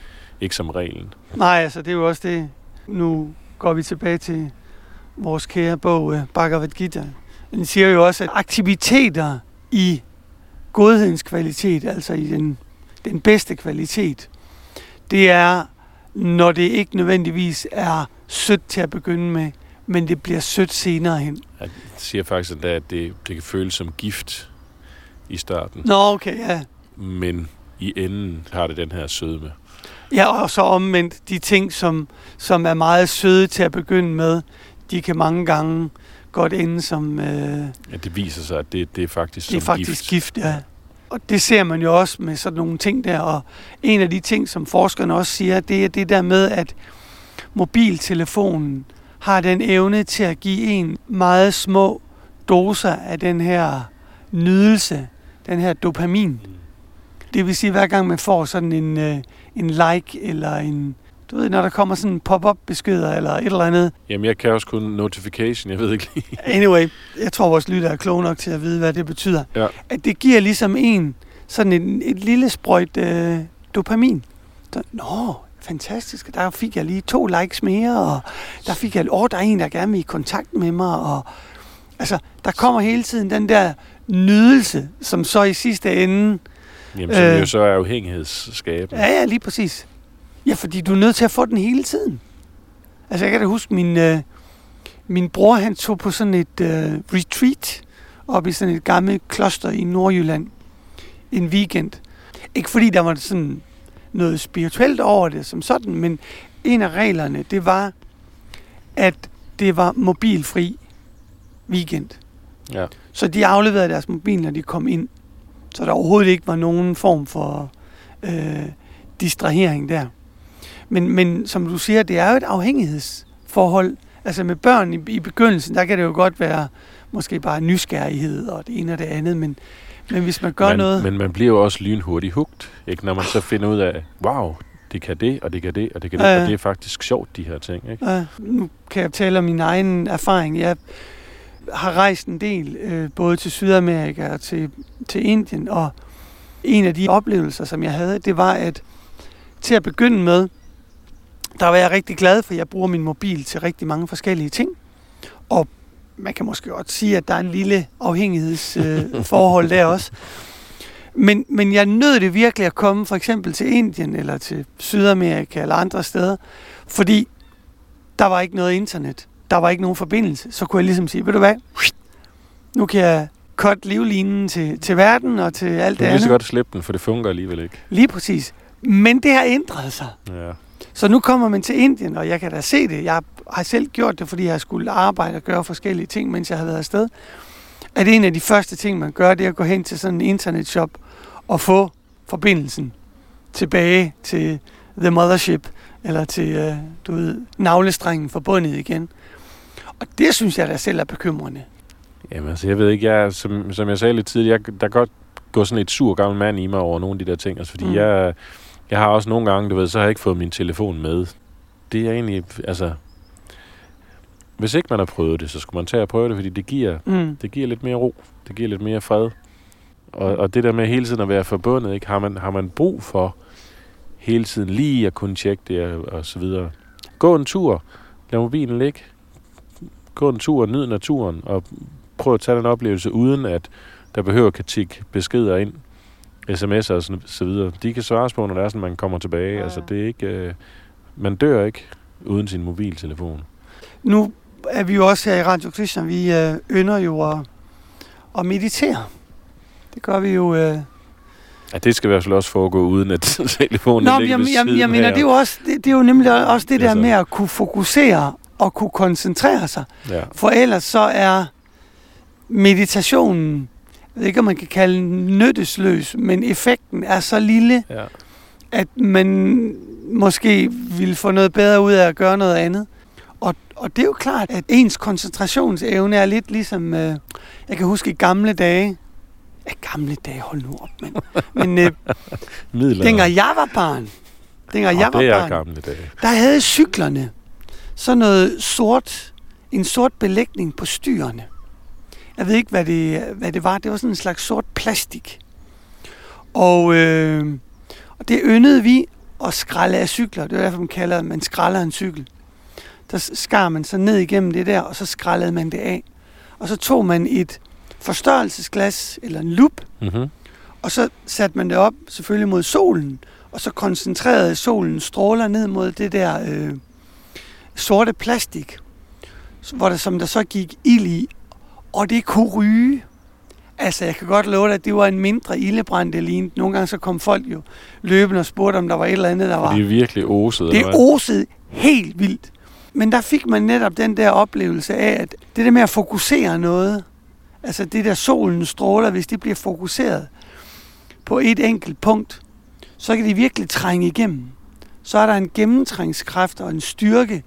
S2: ikke som reglen.
S1: Nej, altså det er jo også det. Nu går vi tilbage til vores kære bog, øh, Bhagavad Gita. Den siger jo også, at aktiviteter i godhedens kvalitet, altså i den, den bedste kvalitet, det er, når det ikke nødvendigvis er sødt til at begynde med, men det bliver sødt senere hen.
S2: Jeg siger faktisk endda, at det, det kan føles som gift i starten,
S1: Nå, okay, ja.
S2: men i enden har det den her sødme.
S1: Ja, og så omvendt, de ting, som, som er meget søde til at begynde med, de kan mange gange godt ende som... Øh,
S2: Ja, det viser sig, at det, det er faktisk
S1: Det er faktisk gift. gift, ja. Og det ser man jo også med sådan nogle ting der. Og en af de ting, som forskerne også siger, det er det der med, at mobiltelefonen har den evne til at give en meget små doser af den her nydelse, den her dopamin. Det vil sige, at hver gang man får sådan en, øh, en like eller en, du ved, når der kommer sådan en pop-up beskeder eller et eller andet.
S2: Jamen, jeg kan også kun notification, jeg ved ikke lige.
S1: Anyway, jeg tror, vores lytter er kloge nok til at vide, hvad det betyder.
S2: Ja.
S1: At det giver ligesom en sådan et, et lille sprøjt øh, dopamin. Så, Nå, fantastisk. Der fik jeg lige to likes mere, og der fik jeg, åh, der er en, der gerne vil i kontakt med mig. Og, altså, der kommer hele tiden den der nydelse, som så i sidste ende...
S2: Jamen, som
S1: Øh.
S2: jo så er afhængighedsskabende.
S1: Ja, ja, lige præcis. Ja, fordi du er nødt til at få den hele tiden. Altså, jeg kan da huske, min, øh, min bror, han tog på sådan et øh, retreat op i sådan et gammelt kloster i Nordjylland en weekend. Ikke fordi der var sådan noget spirituelt over det som sådan, men en af reglerne, det var, at det var mobilfri weekend.
S2: Ja.
S1: Så de afleverede deres mobil, når de kom ind. Så der overhovedet ikke var nogen form for øh, distrahering der. Men, men som du siger, det er jo et afhængighedsforhold. Altså med børn i, i begyndelsen, der kan det jo godt være måske bare nysgerrighed og det ene og det andet, men, men hvis man gør
S2: men,
S1: noget...
S2: Men man bliver jo også lynhurtigt hugt, ikke? Når man så finder ud af, wow, det kan det, og det kan det, og det kan det,
S1: Ja, ja.
S2: og det er faktisk sjovt, de her ting, ikke?
S1: Ja, nu kan jeg tale om min egen erfaring. Jeg har rejst en del, øh, både til Sydamerika og til, til Indien, og en af de oplevelser, som jeg havde, det var, at til at begynde med, der var jeg rigtig glad, for jeg bruger min mobil til rigtig mange forskellige ting. Og man kan måske godt sige, at der er en lille afhængighedsforhold øh, der også. Men, men jeg nød det virkelig at komme for eksempel til Indien eller til Sydamerika eller andre steder, fordi der var ikke noget internet. Der var ikke nogen forbindelse. Så kunne jeg ligesom sige, ved du hvad, nu kan jeg cut livlinen til, til verden og til alt
S2: Du
S1: det
S2: kan lige så
S1: andet.
S2: godt slippe den, for det fungerer alligevel ikke.
S1: Lige præcis. Men det har ændret sig.
S2: Ja.
S1: Så nu kommer man til Indien, og jeg kan da se det. Jeg har selv gjort det, fordi jeg skulle arbejde og gøre forskellige ting, mens jeg har været afsted. At en af de første ting, man gør, det er at gå hen til sådan en internetshop og få forbindelsen tilbage til the mothership, eller til, øh, du ved, navlestrengen forbundet igen. Og det synes jeg da selv er bekymrende.
S2: Jamen, altså, jeg ved ikke, jeg, som, som jeg sagde lidt tidligere, jeg, der kan godt gå sådan et sur gammel mand i mig over nogle af de der ting, altså fordi
S1: mm.
S2: jeg, jeg har også nogle gange, du ved, så har jeg ikke fået min telefon med. Det er egentlig, altså, hvis ikke man har prøvet det, så skulle man tage og prøve det, fordi det giver,
S1: Mm.
S2: det giver lidt mere ro, det giver lidt mere fred. Og, og det der med hele tiden at være forbundet, ikke? Har, man, har man brug for hele tiden lige at kunne tjekke det og, og så videre. Gå en tur, lad mobilen ligge, gå en tur og nyd naturen, og prøv at tage den oplevelse uden at der behøver at tikke beskeder ind, sms'er og sådan- så videre, de kan svares på, når det er sådan, man kommer tilbage.
S1: Ja.
S2: Altså, det er ikke... Øh, man dør ikke uden sin mobiltelefon.
S1: Nu er vi jo også her i Radio Krishna, vi øh, ynder jo at, at meditere. Det gør vi jo... Øh.
S2: Ja, det skal i hvert fald også foregå, uden at telefonen
S1: Nå,
S2: ligger
S1: jeg, jeg,
S2: siden
S1: jeg mener, det er, jo også, det, det er jo nemlig også det der
S2: Altså.
S1: med at kunne fokusere og kunne koncentrere sig.
S2: Ja.
S1: For ellers så er meditationen, jeg ved ikke, om man kan kalde den nyttesløs, men effekten er så lille,
S2: ja.
S1: at man måske ville få noget bedre ud af at gøre noget andet. Og, og det er jo klart, at ens koncentrationsevne er lidt ligesom, øh, jeg kan huske i gamle dage, ja, gamle dage, hold nu op, men, men øh, dengang jeg var barn, dengang jeg var barn,
S2: gamle dage.
S1: der havde cyklerne så noget sort, en sort belægning på styrene. Jeg ved ikke, hvad det, hvad det var. Det var sådan en slags sort plastik. Og, øh, og det yndede vi at skralde af cykler. Det er derfor, man kalder at man skralder en cykel. Der skar man så ned igennem det der, og så skrællede man det af. Og så tog man et forstørrelsesglas eller en lup,
S2: Mm-hmm.
S1: og så satte man det op selvfølgelig mod solen, og så koncentrerede solen stråler ned mod det der øh, sorte plastik, hvor der, som der så gik ild i, og det kunne ryge. Altså, jeg kan godt love dig, at det var en mindre ildebrand, det lignede. Nogle gange så kom folk jo løbende og spurgte, om der var et eller andet, der var...
S2: De er virkelig osede,
S1: Det osede helt vildt. Men der fik man netop den der oplevelse af, at det der med at fokusere noget, altså det der solens stråler, hvis de bliver fokuseret på et enkelt punkt, så kan de virkelig trænge igennem. Så er der en gennemtrængskraft og en styrke,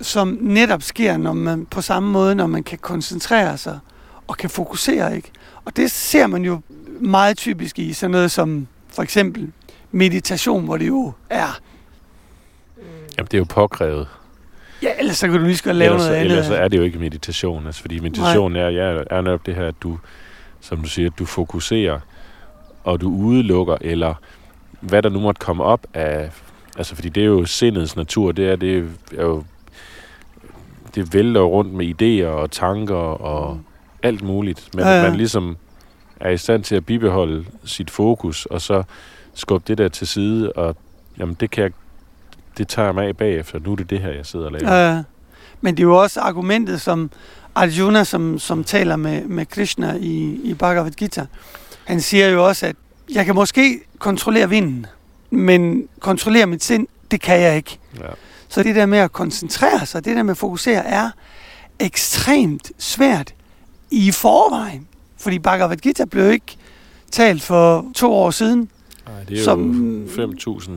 S1: som netop sker når man, på samme måde, når man kan koncentrere sig og kan fokusere. ikke. Og det ser man jo meget typisk i sådan noget som for eksempel meditation, hvor det jo er
S2: Jamen, det er jo påkrævet.
S1: Ja, ellers så kan du lige så godt lave
S2: ellers,
S1: noget andet.
S2: ellers så er det jo ikke meditation. Altså, fordi meditation er, ja, er netop det her, at du, som du siger, du fokuserer, og du udelukker, eller hvad der nu måtte komme op af... Altså, fordi det er jo sindets natur. Det er, det er jo... Det vælter rundt med idéer og tanker og alt muligt. Men
S1: Ja,
S2: ja,
S1: ja.
S2: ja. man ligesom er i stand til at bibeholde sit fokus, og så skubbe det der til side, og jamen, det kan jeg det tager jeg mig af bagefter. Nu er det det her, jeg sidder og laver.
S1: Ja. Men det er jo også argumentet, som Arjuna, som, som taler med, med Krishna i, i Bhagavad Gita, han siger jo også, at jeg kan måske kontrollere vinden, men kontrollere mit sind, det kan jeg ikke.
S2: Ja.
S1: Så det der med at koncentrere sig, det der med at fokusere, er ekstremt svært i forvejen. Fordi Bhagavad Gita blev ikke talt for to år siden,
S2: Ej, det er
S1: Som-
S2: jo 5.000.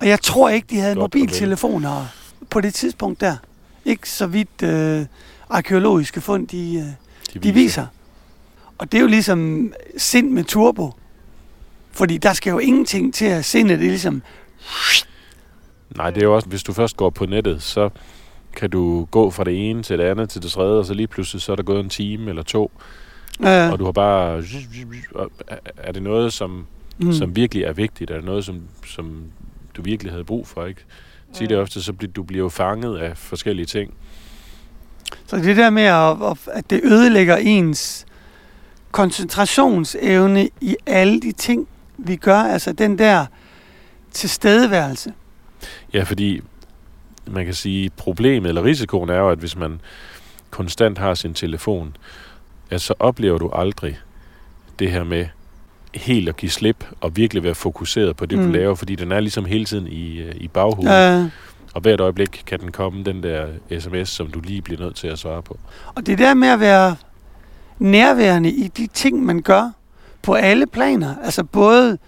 S1: og jeg tror ikke, de havde
S2: Godt
S1: mobiltelefoner på det tidspunkt der. Ikke så vidt øh, arkeologiske fund, de, øh, de viser. Og det er jo ligesom sind med turbo. Fordi der skal jo ingenting til at sindet, det ligesom...
S2: Nej, det er jo også, hvis du først går på nettet, så kan du gå fra det ene til det andet til det tredje, og så lige pludselig så er der gået en time eller to,
S1: Øh,
S2: og du har bare... er- det noget, som,
S1: mm.
S2: som virkelig er vigtigt? Er det noget, som, som du virkelig havde brug for, ikke? Tit og ofte, så bliver du bliver jo fanget af forskellige ting.
S1: Så det der med, at, at- at det ødelægger ens koncentrationsevne i alle de ting, vi gør, altså den der tilstedeværelse.
S2: Ja, fordi man kan sige, problemet eller risikoen er jo, at hvis man konstant har sin telefon, ja, så oplever du aldrig det her med helt at give slip og virkelig være fokuseret på det, mm. Du laver, fordi den er ligesom hele tiden i, øh, i baghovedet.
S1: Øh,
S2: Og hvert øjeblik kan den komme, den der sms, som du lige bliver nødt til at svare på.
S1: og det der med at være nærværende i de ting, man gør på alle planer, altså både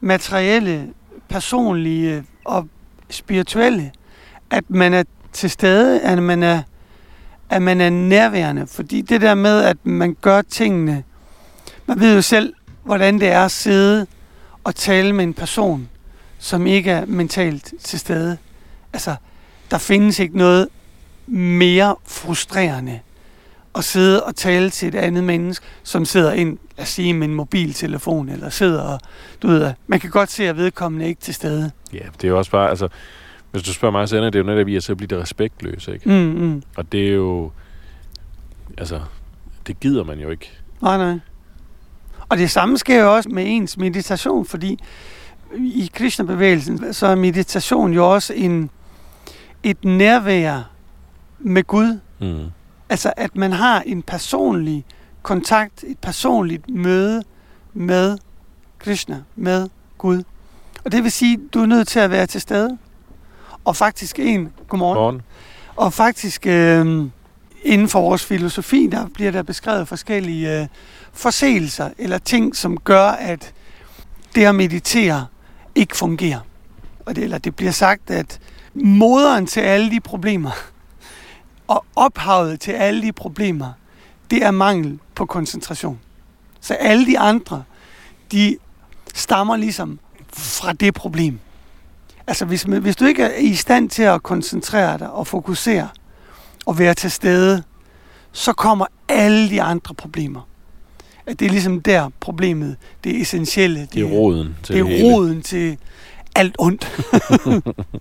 S1: materielle, personlige og spirituelle, at man er til stede, at man er, at man er nærværende. Fordi det der med, at man gør tingene, man ved jo selv, hvordan det er at sidde og tale med en person, som ikke er mentalt til stede. Altså, der findes ikke noget mere frustrerende at sidde og tale til et andet menneske, som sidder ind, lad os sige, med en mobiltelefon, eller sidder og, du ved, man kan godt se, at vedkommende ikke til stede.
S2: Ja, det er jo også bare, altså, hvis du spørger mig, så ender det jo netop i, at så bliver det respektløs, ikke?
S1: Mm, mm.
S2: Og det er jo, altså, det gider man jo ikke.
S1: Nej, nej. Og det samme sker jo også med ens meditation, fordi i Krishna-bevægelsen, så er meditation jo også en, et nærvær med Gud.
S2: Mm.
S1: Altså, at man har en personlig kontakt, et personligt møde med Krishna, med Gud. Og det vil sige, at du er nødt til at være til stede. Og faktisk en, godmorgen,
S2: Morgen.
S1: og faktisk øh, inden for vores filosofi, der bliver der beskrevet forskellige øh, forseelser eller ting, som gør, at det at meditere ikke fungerer. Og det, eller det bliver sagt, at moderen til alle de problemer og ophavet til alle de problemer, det er mangel på koncentration. Så alle de andre, de stammer ligesom fra det problem. Altså hvis, hvis du ikke er i stand til at koncentrere dig og fokusere og være til stede, så kommer alle de andre problemer. At det er ligesom der problemet, det er essentielle.
S2: Det er roden til
S1: det
S2: det,
S1: er
S2: hele.
S1: roden til alt ondt.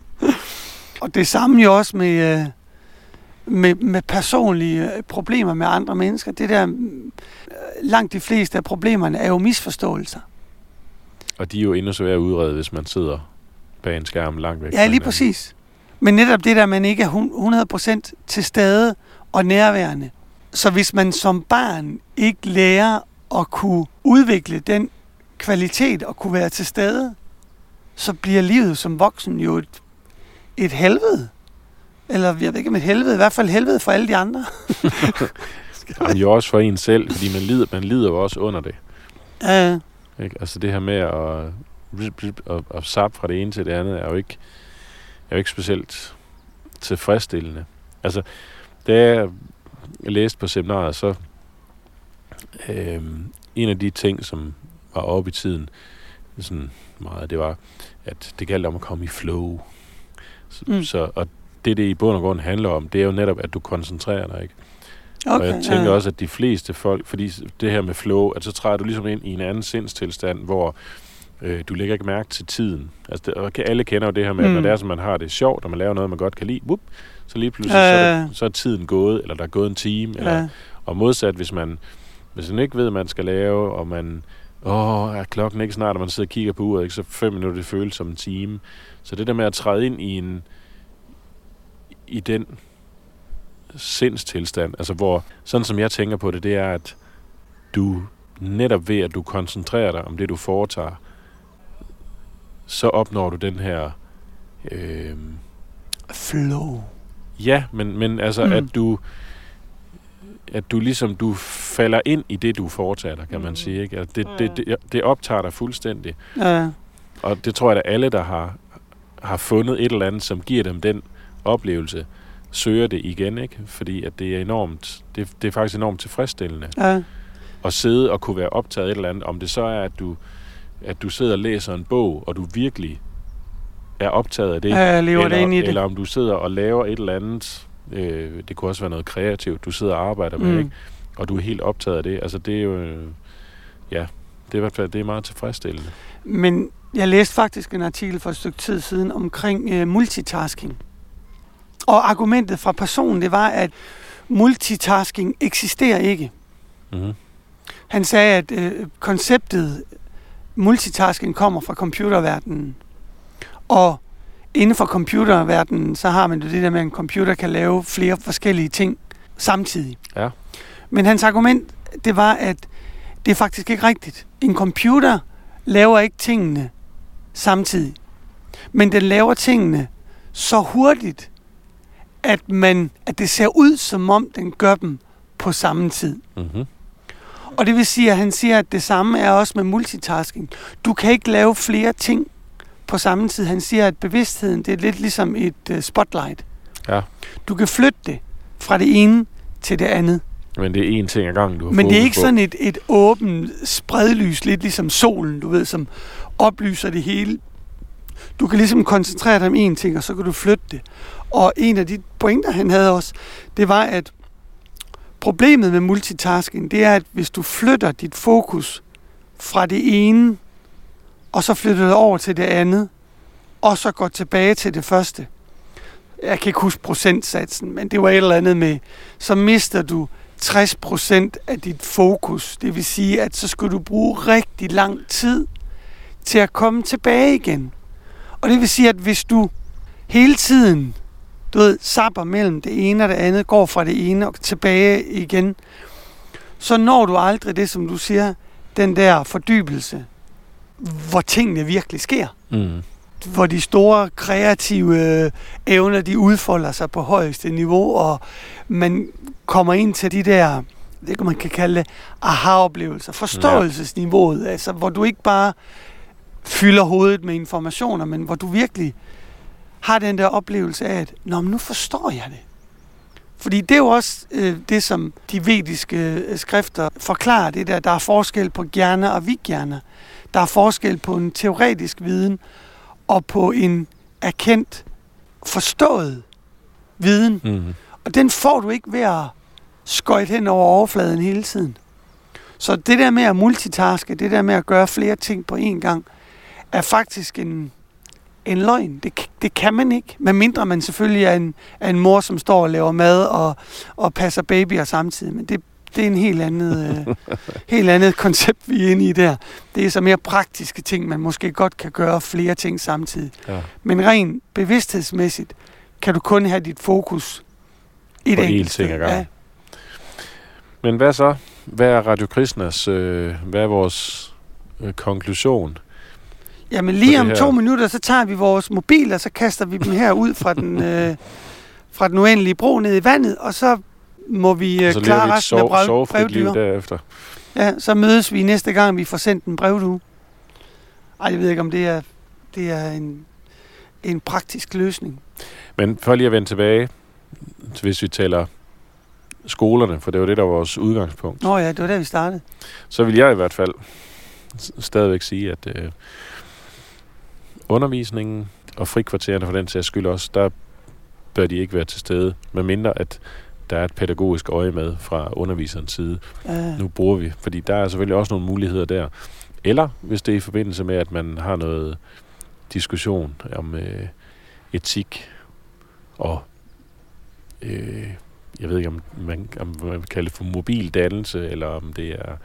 S1: og det samme jo også med, øh, med, med personlige problemer med andre mennesker. Det der, langt de fleste af problemerne er jo misforståelser.
S2: Og de er jo endnu svære at udrede, hvis man sidder bag en skærm langt væk.
S1: Ja, lige præcis. Men netop det der, man ikke er hun- 100% til stede og nærværende. Så hvis man som barn ikke lærer at kunne udvikle den kvalitet og kunne være til stede, så bliver livet som voksen jo et, et helvede. Eller jeg ved ikke om et helvede, i hvert fald helvede for alle de andre.
S2: Men jo også for en selv, fordi man lider, man lider jo også under det.
S1: Uh,
S2: Ikke? Altså det her med at, at, at zappe fra det ene til det andet, er jo ikke, er jo ikke specielt tilfredsstillende. Altså, da jeg læste på seminaret, så øh, en af de ting, som var oppe i tiden, sådan meget, det var, at det galt om at komme i flow. Så,
S1: mm.
S2: så, og det, det i bund og grund handler om, det er jo netop, at du koncentrerer dig, ikke?
S1: okay,
S2: og jeg tænker
S1: ja.
S2: også, at de fleste folk, fordi det her med flow, at så træder du ligesom ind i en anden sindstilstand, hvor øh, du lægger ikke mærke til tiden. Altså, det, og alle kender jo det her med, at når
S1: Mm.
S2: det er, som man har det sjovt, og man laver noget, man godt kan lide, whoop, så lige pludselig, så, er det, så er tiden gået, eller der er gået en time, eller,
S1: Ja,
S2: og modsat, hvis man, hvis man ikke ved, hvad man skal lave, og man, åh, er klokken ikke snart, og man sidder og kigger på uret, ikke, så fem minutter, det føles som en time. Så det der med at træde ind i en, i den sindstilstand, altså hvor, sådan som jeg tænker på det, det er, at du netop ved, at du koncentrerer dig om det, du foretager, så opnår du den her, øh,
S1: flow.
S2: ja, men, men altså,
S1: Mm.
S2: at du, at du ligesom, du falder ind i det, du foretager dig, kan man
S1: Mm.
S2: sige, ikke? Altså, det, det, det, det optager dig fuldstændig.
S1: Ja,
S2: Og det tror jeg, at alle, der har, har fundet et eller andet, som giver dem den oplevelse, søger det igen, ikke? Fordi at det er enormt, det, det er faktisk enormt tilfredsstillende
S1: ja,
S2: at sidde og kunne være optaget af et eller andet. Om det så er, at du, at du sidder og læser en bog, og du virkelig er optaget af det,
S1: ja, jeg lever
S2: eller,
S1: det ind i det.
S2: eller om du sidder og laver et eller andet, øh, det kunne også være noget kreativt, du sidder og arbejder med,
S1: Mm.
S2: ikke? og du er helt optaget af det. Altså det er jo, øh, ja, det er i hvert fald det er meget tilfredsstillende.
S1: Men jeg læste faktisk en artikel for et stykke tid siden omkring øh, multitasking. Og argumentet fra personen, det var, at multitasking eksisterer ikke.
S2: Mm-hmm.
S1: Han sagde, at øh, konceptet multitasking kommer fra computerverdenen. Og inden for computerverdenen, så har man jo det der med, at en computer kan lave flere forskellige ting samtidig.
S2: Ja.
S1: Men hans argument, det var, at det er faktisk ikke rigtigt. En computer laver ikke tingene samtidig. Men den laver tingene så hurtigt, at, man, at det ser ud, som om den gør dem på samme tid.
S2: Mm-hmm.
S1: Og det vil sige, at han siger, at det samme er også med multitasking. Du kan ikke lave flere ting på samme tid. Han siger, at bevidstheden, det er lidt ligesom et uh, spotlight.
S2: Ja.
S1: Du kan flytte det fra det ene til det andet.
S2: Men det er én ting ad gangen, du har
S1: Men det er ikke
S2: på.
S1: sådan et, et åbent spredlys, lidt ligesom solen, du ved, som oplyser det hele. Du kan ligesom koncentrere dig om én ting, og så kan du flytte det. Og en af de pointer, han havde også, det var, at problemet med multitasking, det er, at hvis du flytter dit fokus fra det ene, og så flytter det over til det andet, og så går tilbage til det første. Jeg kan ikke huske procentsatsen, men det var et eller andet med, så mister du 60% af dit fokus. Det vil sige, at så skal du bruge rigtig lang tid til at komme tilbage igen. Og det vil sige, at hvis du hele tiden du ved, sapper mellem det ene og det andet, går fra det ene og tilbage igen, så når du aldrig det, som du siger, den der fordybelse, hvor tingene virkelig sker.
S2: Mm.
S1: Hvor de store kreative evner, de udfolder sig på højeste niveau, og man kommer ind til de der, det kan man kan kalde aha-oplevelser, forståelsesniveauet, ja. altså hvor du ikke bare fylder hovedet med informationer, men hvor du virkelig har den der oplevelse af, at Nå, men nu forstår jeg det. Fordi det er jo også øh, det, som de vediske øh, skrifter forklarer, det der, der er forskel på gerne og vigjerne. Der er forskel på en teoretisk viden og på en erkendt, forstået viden.
S2: Mm.
S1: Og den får du ikke ved at skøjte hen over overfladen hele tiden. Så det der med at multitaske, det der med at gøre flere ting på én gang, er faktisk en, en løgn. Det, det kan man ikke, medmindre man selvfølgelig er en, er en mor, som står og laver mad og, og passer babyer samtidig. Men det, det er en helt andet, øh, helt andet koncept, vi er inde i der. Det er så mere praktiske ting, man måske godt kan gøre flere ting samtidig.
S2: Ja.
S1: Men rent bevidsthedsmæssigt kan du kun have dit fokus i
S2: På
S1: et
S2: én
S1: enkelt
S2: ting ad gangen. Men hvad så? Hvad er Radio Krishnas, øh, hvad er vores øh, konklusion?
S1: Jamen lige om
S2: her.
S1: to minutter, så tager vi vores mobiler, så kaster vi dem her ud fra den, øh, fra den uendelige bro ned i vandet, og så må vi øh,
S2: så
S1: klare
S2: vi
S1: resten af
S2: sov,
S1: brev,
S2: sovefrit liv
S1: brevdyr.
S2: derefter.
S1: Ja, så mødes vi næste gang, vi får sendt en brevdue. Ej, jeg ved ikke, om det er, det er en, en praktisk løsning.
S2: Men for lige at vende tilbage, hvis vi taler skolerne, for det var det, der var vores udgangspunkt,
S1: Nå ja, det var der, vi startede.
S2: så vil jeg i hvert fald stadigvæk sige, at øh, undervisningen og frikvartererne for den sags skyld også, der bør de ikke være til stede, medmindre at der er et pædagogisk øje med fra underviserens side.
S1: Ja,
S2: Nu bruger vi, fordi der er selvfølgelig også nogle muligheder der. Eller hvis det er i forbindelse med, at man har noget diskussion om øh, etik og øh, jeg ved ikke, om man, om man vil kalde det for mobildannelse, eller om det er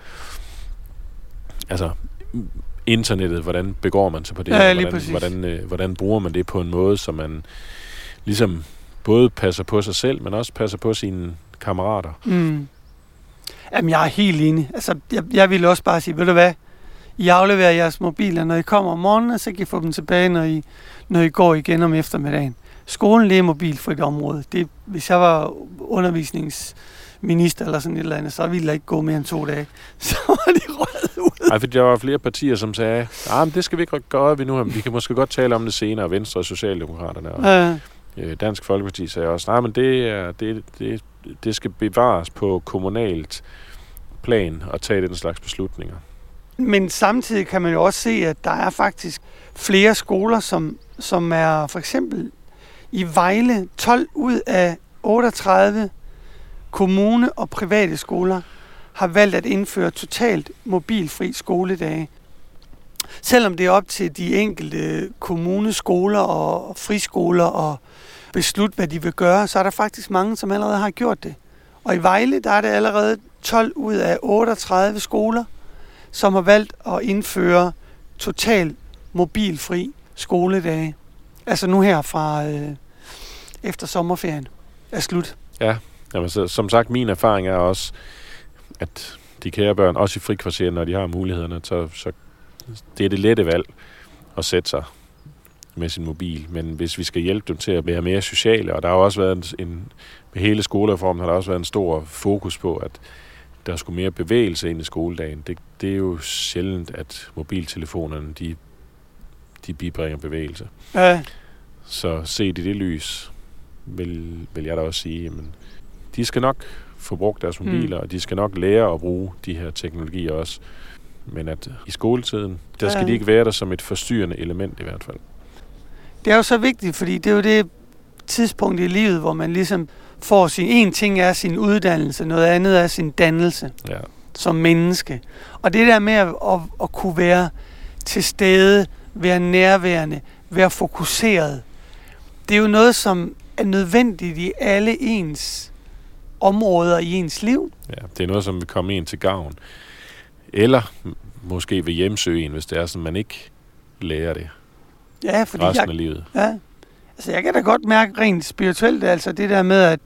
S2: altså internettet, hvordan begår man sig på det,
S1: Ja, lige
S2: hvordan,
S1: præcis.
S2: hvordan, øh, hvordan bruger man det på en måde, så man ligesom både passer på sig selv, men også passer på sine kammerater.
S1: Mm. Jamen, jeg er helt enig. Altså, jeg, jeg ville også bare sige, ved du hvad? I afleverer jeres mobiler, når I kommer om morgenen, og så kan I få dem tilbage, når I, når I går igen om eftermiddagen. Skolen, det er mobilfrit område. Det, hvis jeg var undervisningsminister eller sådan et eller andet, så ville jeg ikke gå mere end to dage. Så var de røget ud.
S2: Nej, for der var flere partier, som sagde, ah, men det skal vi ikke gøre ved nu. Vi kan måske godt tale om det senere, Venstre og Socialdemokraterne. Og
S1: Ja,
S2: øh, Dansk Folkeparti sagde også, nej, men det, er, det, det, det skal bevares på kommunalt plan og tage den slags beslutninger.
S1: Men samtidig kan man jo også se, at der er faktisk flere skoler, som, som er for eksempel i Vejle 12 ud af 38 kommune- og private skoler har valgt at indføre totalt mobilfri skoledage. Selvom det er op til de enkelte kommuneskoler og friskoler og beslutte, hvad de vil gøre, så er der faktisk mange, som allerede har gjort det. Og i Vejle, der er det allerede 12 ud af 38 skoler, som har valgt at indføre total mobilfri skoledage. Altså nu her fra øh, efter sommerferien er slut.
S2: Ja, Jamen, så, som sagt, min erfaring er også, at de kære børn, også i frikvarteren, når de har mulighederne, så, så det er det lette valg at sætte sig med sin mobil. Men hvis vi skal hjælpe dem til at være mere sociale, og der har også været en, en med hele skolereformen har der også været en stor fokus på, at der skulle mere bevægelse ind i skoledagen. Det, det er jo sjældent, at mobiltelefonerne, de, de bibringer bevægelse.
S1: Ja,
S2: Så set i det lys, vil, vil jeg da også sige, jamen, de skal nok få brugt deres
S1: Mm.
S2: mobiler, mm. og de skal nok lære at bruge de her teknologier også. Men at i skoletiden, der skal
S1: Ja.
S2: de ikke være der som et forstyrrende element i hvert fald.
S1: det er jo så vigtigt, fordi det er jo det tidspunkt i livet, hvor man ligesom får sin... En ting er sin uddannelse, noget andet er sin dannelse.
S2: Ja.
S1: som menneske. Og det der med at, at, at kunne være til stede, være nærværende, være fokuseret, det er jo noget, som er nødvendigt i alle ens områder i ens liv.
S2: Ja, det er noget, som vil komme en til gavn. Eller måske vil hjemsøge en, hvis det er sådan, man ikke lærer det
S1: Ja, fordi
S2: resten
S1: jeg,
S2: af livet.
S1: ja, altså jeg kan da godt mærke rent spirituelt, altså det der med, at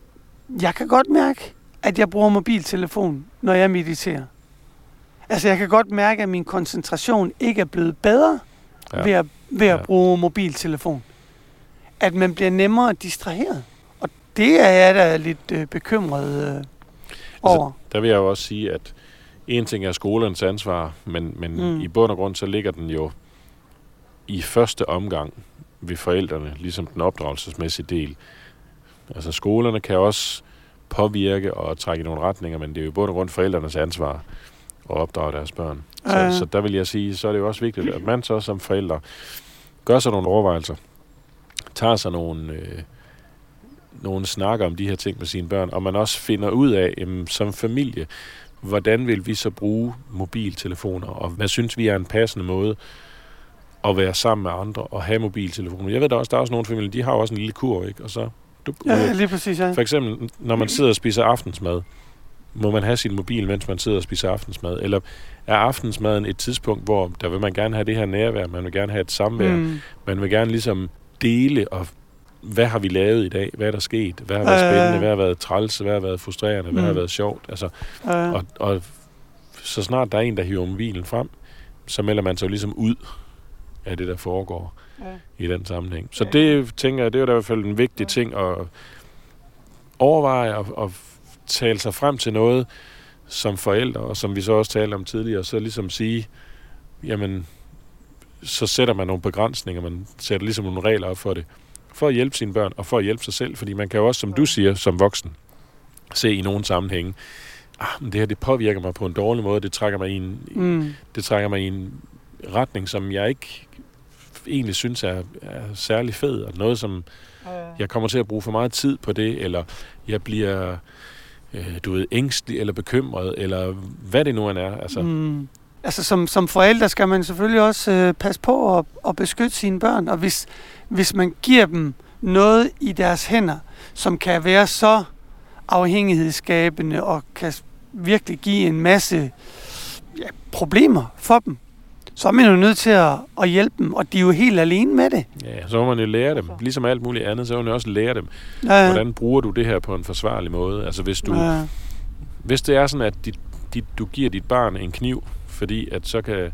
S1: jeg kan godt mærke, at jeg bruger mobiltelefon, når jeg mediterer. Altså jeg kan godt mærke, at min koncentration ikke er blevet bedre. Ja. ved at, ved at
S2: Ja.
S1: bruge mobiltelefon. At man bliver nemmere distraheret. Det er jeg da lidt øh, bekymret øh, over.
S2: Der vil jeg jo også sige, at en ting er skolernes ansvar, men, men
S1: Mm.
S2: i bund og grund, så ligger den jo i første omgang ved forældrene, ligesom den opdragelsesmæssige del. Altså skolerne kan også påvirke og trække i nogle retninger, men det er jo i bund og grund forældrenes ansvar at opdrage deres børn. Så,
S1: Ja.
S2: så der vil jeg sige, så er det jo også vigtigt, at man så som forældre gør sig nogle overvejelser, tager sig nogle, øh, nogle snakker om de her ting med sine børn, og man også finder ud af, jamen, som familie, hvordan vil vi så bruge mobiltelefoner, og hvad synes vi er en passende måde at være sammen med andre og have mobiltelefoner. Jeg ved da også, der er også nogle familier, de har også en lille kur, ikke? Og så, du,
S1: Ja, lige præcis, ja.
S2: for eksempel, når man sidder og spiser aftensmad, må man have sin mobil, mens man sidder og spiser aftensmad? Eller er aftensmaden et tidspunkt, hvor der vil man gerne have det her nærvær, man vil gerne have et samvær. Mm. man vil gerne ligesom dele, og hvad har vi lavet i dag? Hvad er der sket? Hvad har været
S1: ja.
S2: spændende? Hvad har været træls? Hvad har været frustrerende? Hvad
S1: Mm.
S2: har været sjovt? Altså,
S1: Ja.
S2: og, og så snart der er en, der hiver mobilen frem, så melder man sig jo ligesom ud af det, der foregår
S1: Ja.
S2: i den sammenhæng. Så
S1: Ja.
S2: det tænker jeg, det er jo i hvert fald en vigtig
S1: Ja.
S2: ting at overveje og, og tale sig frem til noget som forældre, og som vi så også talte om tidligere, så ligesom sige, jamen, så sætter man nogle begrænsninger, man sætter ligesom nogle regler op for det, for at hjælpe sine børn, og for at hjælpe sig selv, fordi man kan jo også, som du siger, som voksen, se i nogle sammenhænge, ah, men det her, det påvirker mig på en dårlig måde, det trækker mig i en,
S1: Mm.
S2: det trækker mig i en retning, som jeg ikke egentlig synes er, er særlig fed, og noget, som jeg kommer til at bruge for meget tid på det, eller jeg bliver, øh, du ved, ængstelig eller bekymret, eller hvad det nu end er. Altså, mm.
S1: Altså som, som forældre skal man selvfølgelig også øh, passe på at, at beskytte sine børn, og hvis, hvis man giver dem noget i deres hænder, som kan være så afhængighedsskabende og kan virkelig give en masse ja, problemer for dem, så er man jo nødt til at, at hjælpe dem, og de er jo helt alene med det.
S2: Ja, så må man jo lære dem. Ligesom alt muligt andet, så må man jo også lære dem,
S1: Ja,
S2: hvordan bruger du det her på en forsvarlig måde. Altså hvis du,
S1: ja,
S2: hvis det er sådan, at dit, dit, du giver dit barn en kniv, fordi at så kan,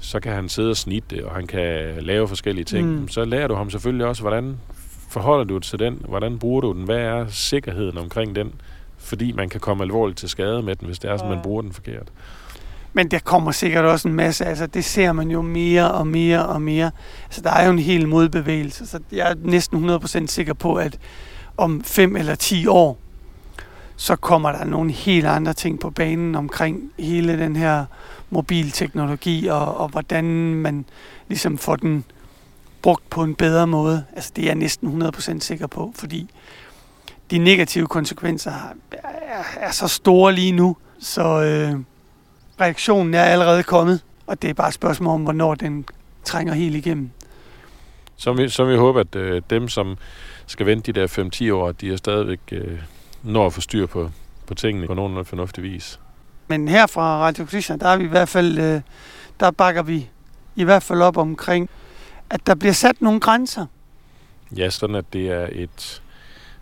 S2: så kan han sidde og snitte det, og han kan lave forskellige ting,
S1: Mm.
S2: så lærer du ham selvfølgelig også, hvordan forholder du dig til den, hvordan bruger du den, hvad er sikkerheden omkring den, fordi man kan komme alvorligt til skade med den, hvis det er sådan, man bruger den forkert.
S1: Men der kommer sikkert også en masse, altså det ser man jo mere og mere og mere. Altså der er jo en hel modbevægelse, så jeg er næsten 100% sikker på, at om 5 eller 10 år, så kommer der nogle helt andre ting på banen omkring hele den her mobilteknologi, og, og hvordan man ligesom får den brugt på en bedre måde. Altså det er jeg næsten 100% sikker på, fordi de negative konsekvenser er, er så store lige nu, så øh, reaktionen er allerede kommet, og det er bare et spørgsmål om, hvornår den trænger helt igennem.
S2: Så vi, så vi håber, at øh, dem, som skal vente de der 5-10 år, at de er stadigvæk øh, når at få styr på, på tingene på nogenlunde fornuftig vis.
S1: Men her fra Radio Christian, der er vi i hvert fald, øh, der bakker vi i hvert fald op omkring, at der bliver sat nogle grænser.
S2: Ja, sådan at det er et,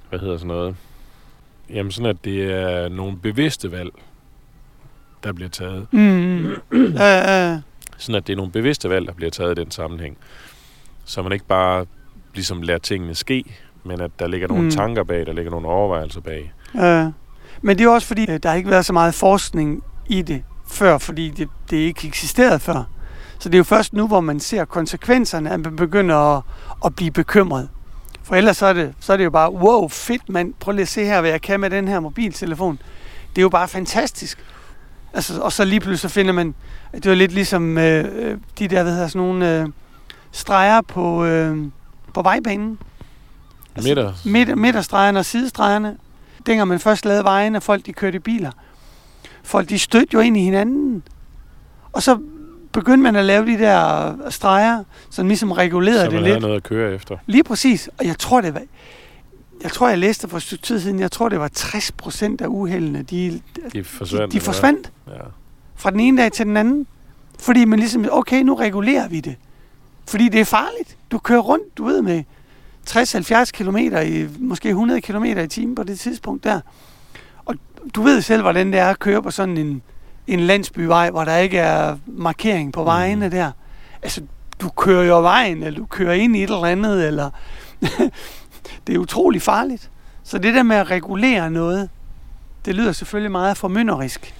S2: hvad hedder sådan noget, jamen sådan at det er nogle bevidste valg, der bliver taget.
S1: Mm. ja,
S2: Sådan at det er nogle bevidste valg, der bliver taget i den sammenhæng. Så man ikke bare ligesom lader tingene ske, men at der ligger nogle
S1: Mm.
S2: tanker bag, der ligger nogle overvejelser bag.
S1: ja. Men det er også fordi, der har ikke været så meget forskning i det før, fordi det, det ikke eksisterede før. Så det er jo først nu, hvor man ser konsekvenserne, at man begynder at, at blive bekymret. For ellers så er, det, så er det jo bare, wow, fedt mand, prøv lige at se her, hvad jeg kan med den her mobiltelefon. Det er jo bare fantastisk. Altså, og så lige pludselig så finder man, det var lidt ligesom øh, øh, de der, hvad hedder sådan nogle øh, streger på, øh, på vejbanen. Altså,
S2: Midter,
S1: Midt, midterstregerne og sidestregerne. Dengang man først lavede vejene, folk de kørte i biler. Folk de stødte jo ind i hinanden. Og så begyndte man at lave de der streger, som ligesom regulerede
S2: så
S1: det
S2: man
S1: lidt.
S2: havde noget at køre efter.
S1: Lige præcis. Og jeg tror, det var... jeg tror, jeg læste for et stykke tid siden, jeg tror, det var 60 procent af uheldene, de,
S2: De forsvandt.
S1: de, de forsvandt
S2: Ja.
S1: fra den ene dag til den anden. Fordi man ligesom, okay, nu regulerer vi det. Fordi det er farligt. Du kører rundt, du ved, med 60-70 km i, måske 100 km i timen på det tidspunkt der. Og du ved selv, hvordan det er at køre på sådan en, en landsbyvej, hvor der ikke er markering på vejene der. Altså, du kører jo vejen, eller du kører ind i et eller andet, eller... det er utrolig farligt. Så det der med at regulere noget, det lyder selvfølgelig meget formynderisk.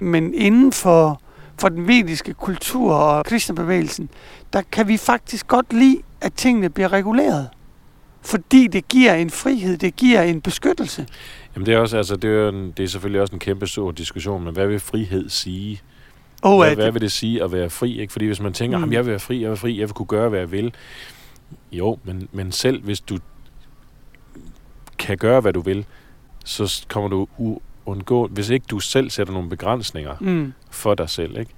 S1: Men inden for, for den vediske kultur og kristnebevægelsen, der kan vi faktisk godt lide, at tingene bliver reguleret. Fordi det giver en frihed, det giver en beskyttelse.
S2: Jamen det er, også, altså, det, er en, det er selvfølgelig også en kæmpe stor diskussion, men hvad vil frihed sige?
S1: Og
S2: Hvad,
S1: at,
S2: hvad vil det sige at være fri? Ikke? Fordi hvis man tænker,
S1: Mm.
S2: jeg vil være fri, jeg vil være fri, jeg vil kunne gøre, hvad jeg vil. Jo, men, men selv hvis du kan gøre, hvad du vil, så kommer du uundgå, hvis ikke du selv sætter nogle begrænsninger
S1: mm,
S2: for dig selv, ikke?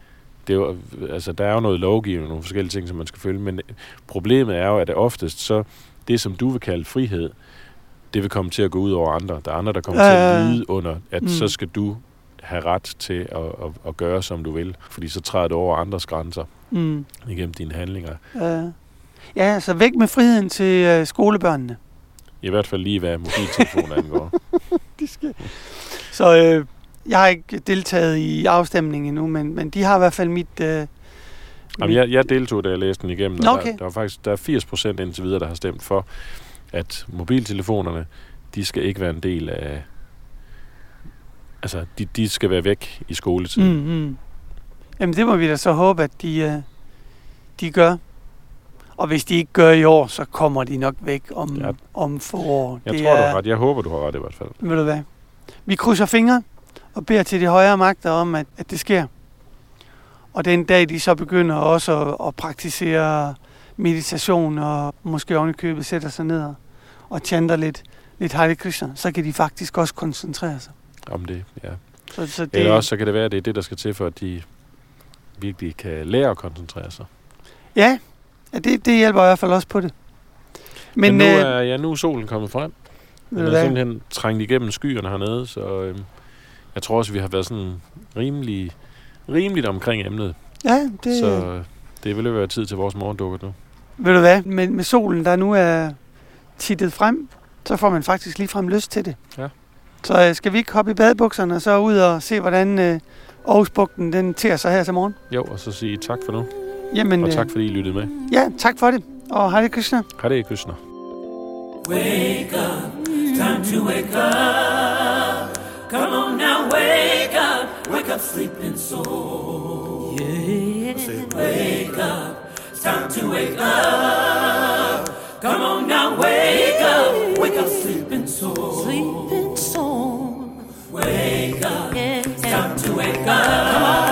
S2: Det er jo, altså, der er jo noget lovgivning, nogle forskellige ting, som man skal følge, men problemet er jo, at det oftest så, det som du vil kalde frihed, det vil komme til at gå ud over andre. Der er andre, der kommer
S1: Ja,
S2: til at
S1: ja.
S2: lide under, at
S1: Mm.
S2: så skal du have ret til at, at, at gøre, som du vil. Fordi så træder du over andres grænser
S1: mm,
S2: igennem dine handlinger.
S1: øh. Ja, så væk med friheden til øh, skolebørnene.
S2: I hvert fald lige, hvad mobiltelefoner angår.
S1: De skal. Så øh, jeg har ikke deltaget i afstemningen endnu, men, men de har i hvert fald mit... Øh,
S2: Jamen, jeg, jeg deltog, da jeg læste den igennem, og
S1: Nå,
S2: der,
S1: okay.
S2: der, var faktisk, der er 80 procent indtil videre, der har stemt for, at mobiltelefonerne, de skal ikke være en del af... Altså, de, de skal være væk i skoletiden.
S1: mm, mm. Jamen det må vi da så håbe, at de, øh, de gør. Og hvis de ikke gør i år, så kommer de nok væk om,
S2: Ja.
S1: om få år.
S2: Jeg
S1: det
S2: tror, du
S1: er,
S2: har ret. Jeg håber, du har ret i hvert fald.
S1: Ved du hvad? Vi krydser fingre og beder til de højere magter om, at, at det sker. Og den dag, de så begynder også at, at praktisere meditation, og måske oven i købet sætter sig ned og, chanter lidt, lidt Hare Krishna, så kan de faktisk også koncentrere sig.
S2: Om det, ja.
S1: Så, så det,
S2: Eller også, så kan det være, at det er det, der skal til, for at de virkelig kan lære at koncentrere sig.
S1: Ja, ja det, det hjælper i hvert fald også på det.
S2: Men,
S1: Men,
S2: nu,
S1: øh,
S2: er, ja, nu er solen kommet frem. Den er simpelthen trængt igennem skyerne hernede, så øh, jeg tror også, vi har været sådan rimelig, rimeligt omkring emnet.
S1: Ja, det,
S2: Så øh, det vil jo være tid til vores morgendukker nu.
S1: ved du hvad? Med, med solen, der nu er tittet frem, så får man faktisk ligefrem lyst til det.
S2: Ja.
S1: Så øh, skal vi ikke hoppe i badebukserne og så ud og se, hvordan øh, Aarhusbugten den ter sig her til morgen?
S2: Jo, og så sige tak for nu.
S1: Jamen,
S2: Og
S1: øh,
S2: tak fordi I lyttede med.
S1: ja, tak for det. Og Hare Krishna.
S2: Hare Krishna.
S3: Wake up, time to wake up. Come on now, wake up, wake up, sleeping soul. Yeah. Wake up, it's time to wake up. Come on now, wake up, wake up, sleeping soul.
S4: Sleeping soul.
S3: Wake up,
S4: Yeah.
S3: it's time to wake up.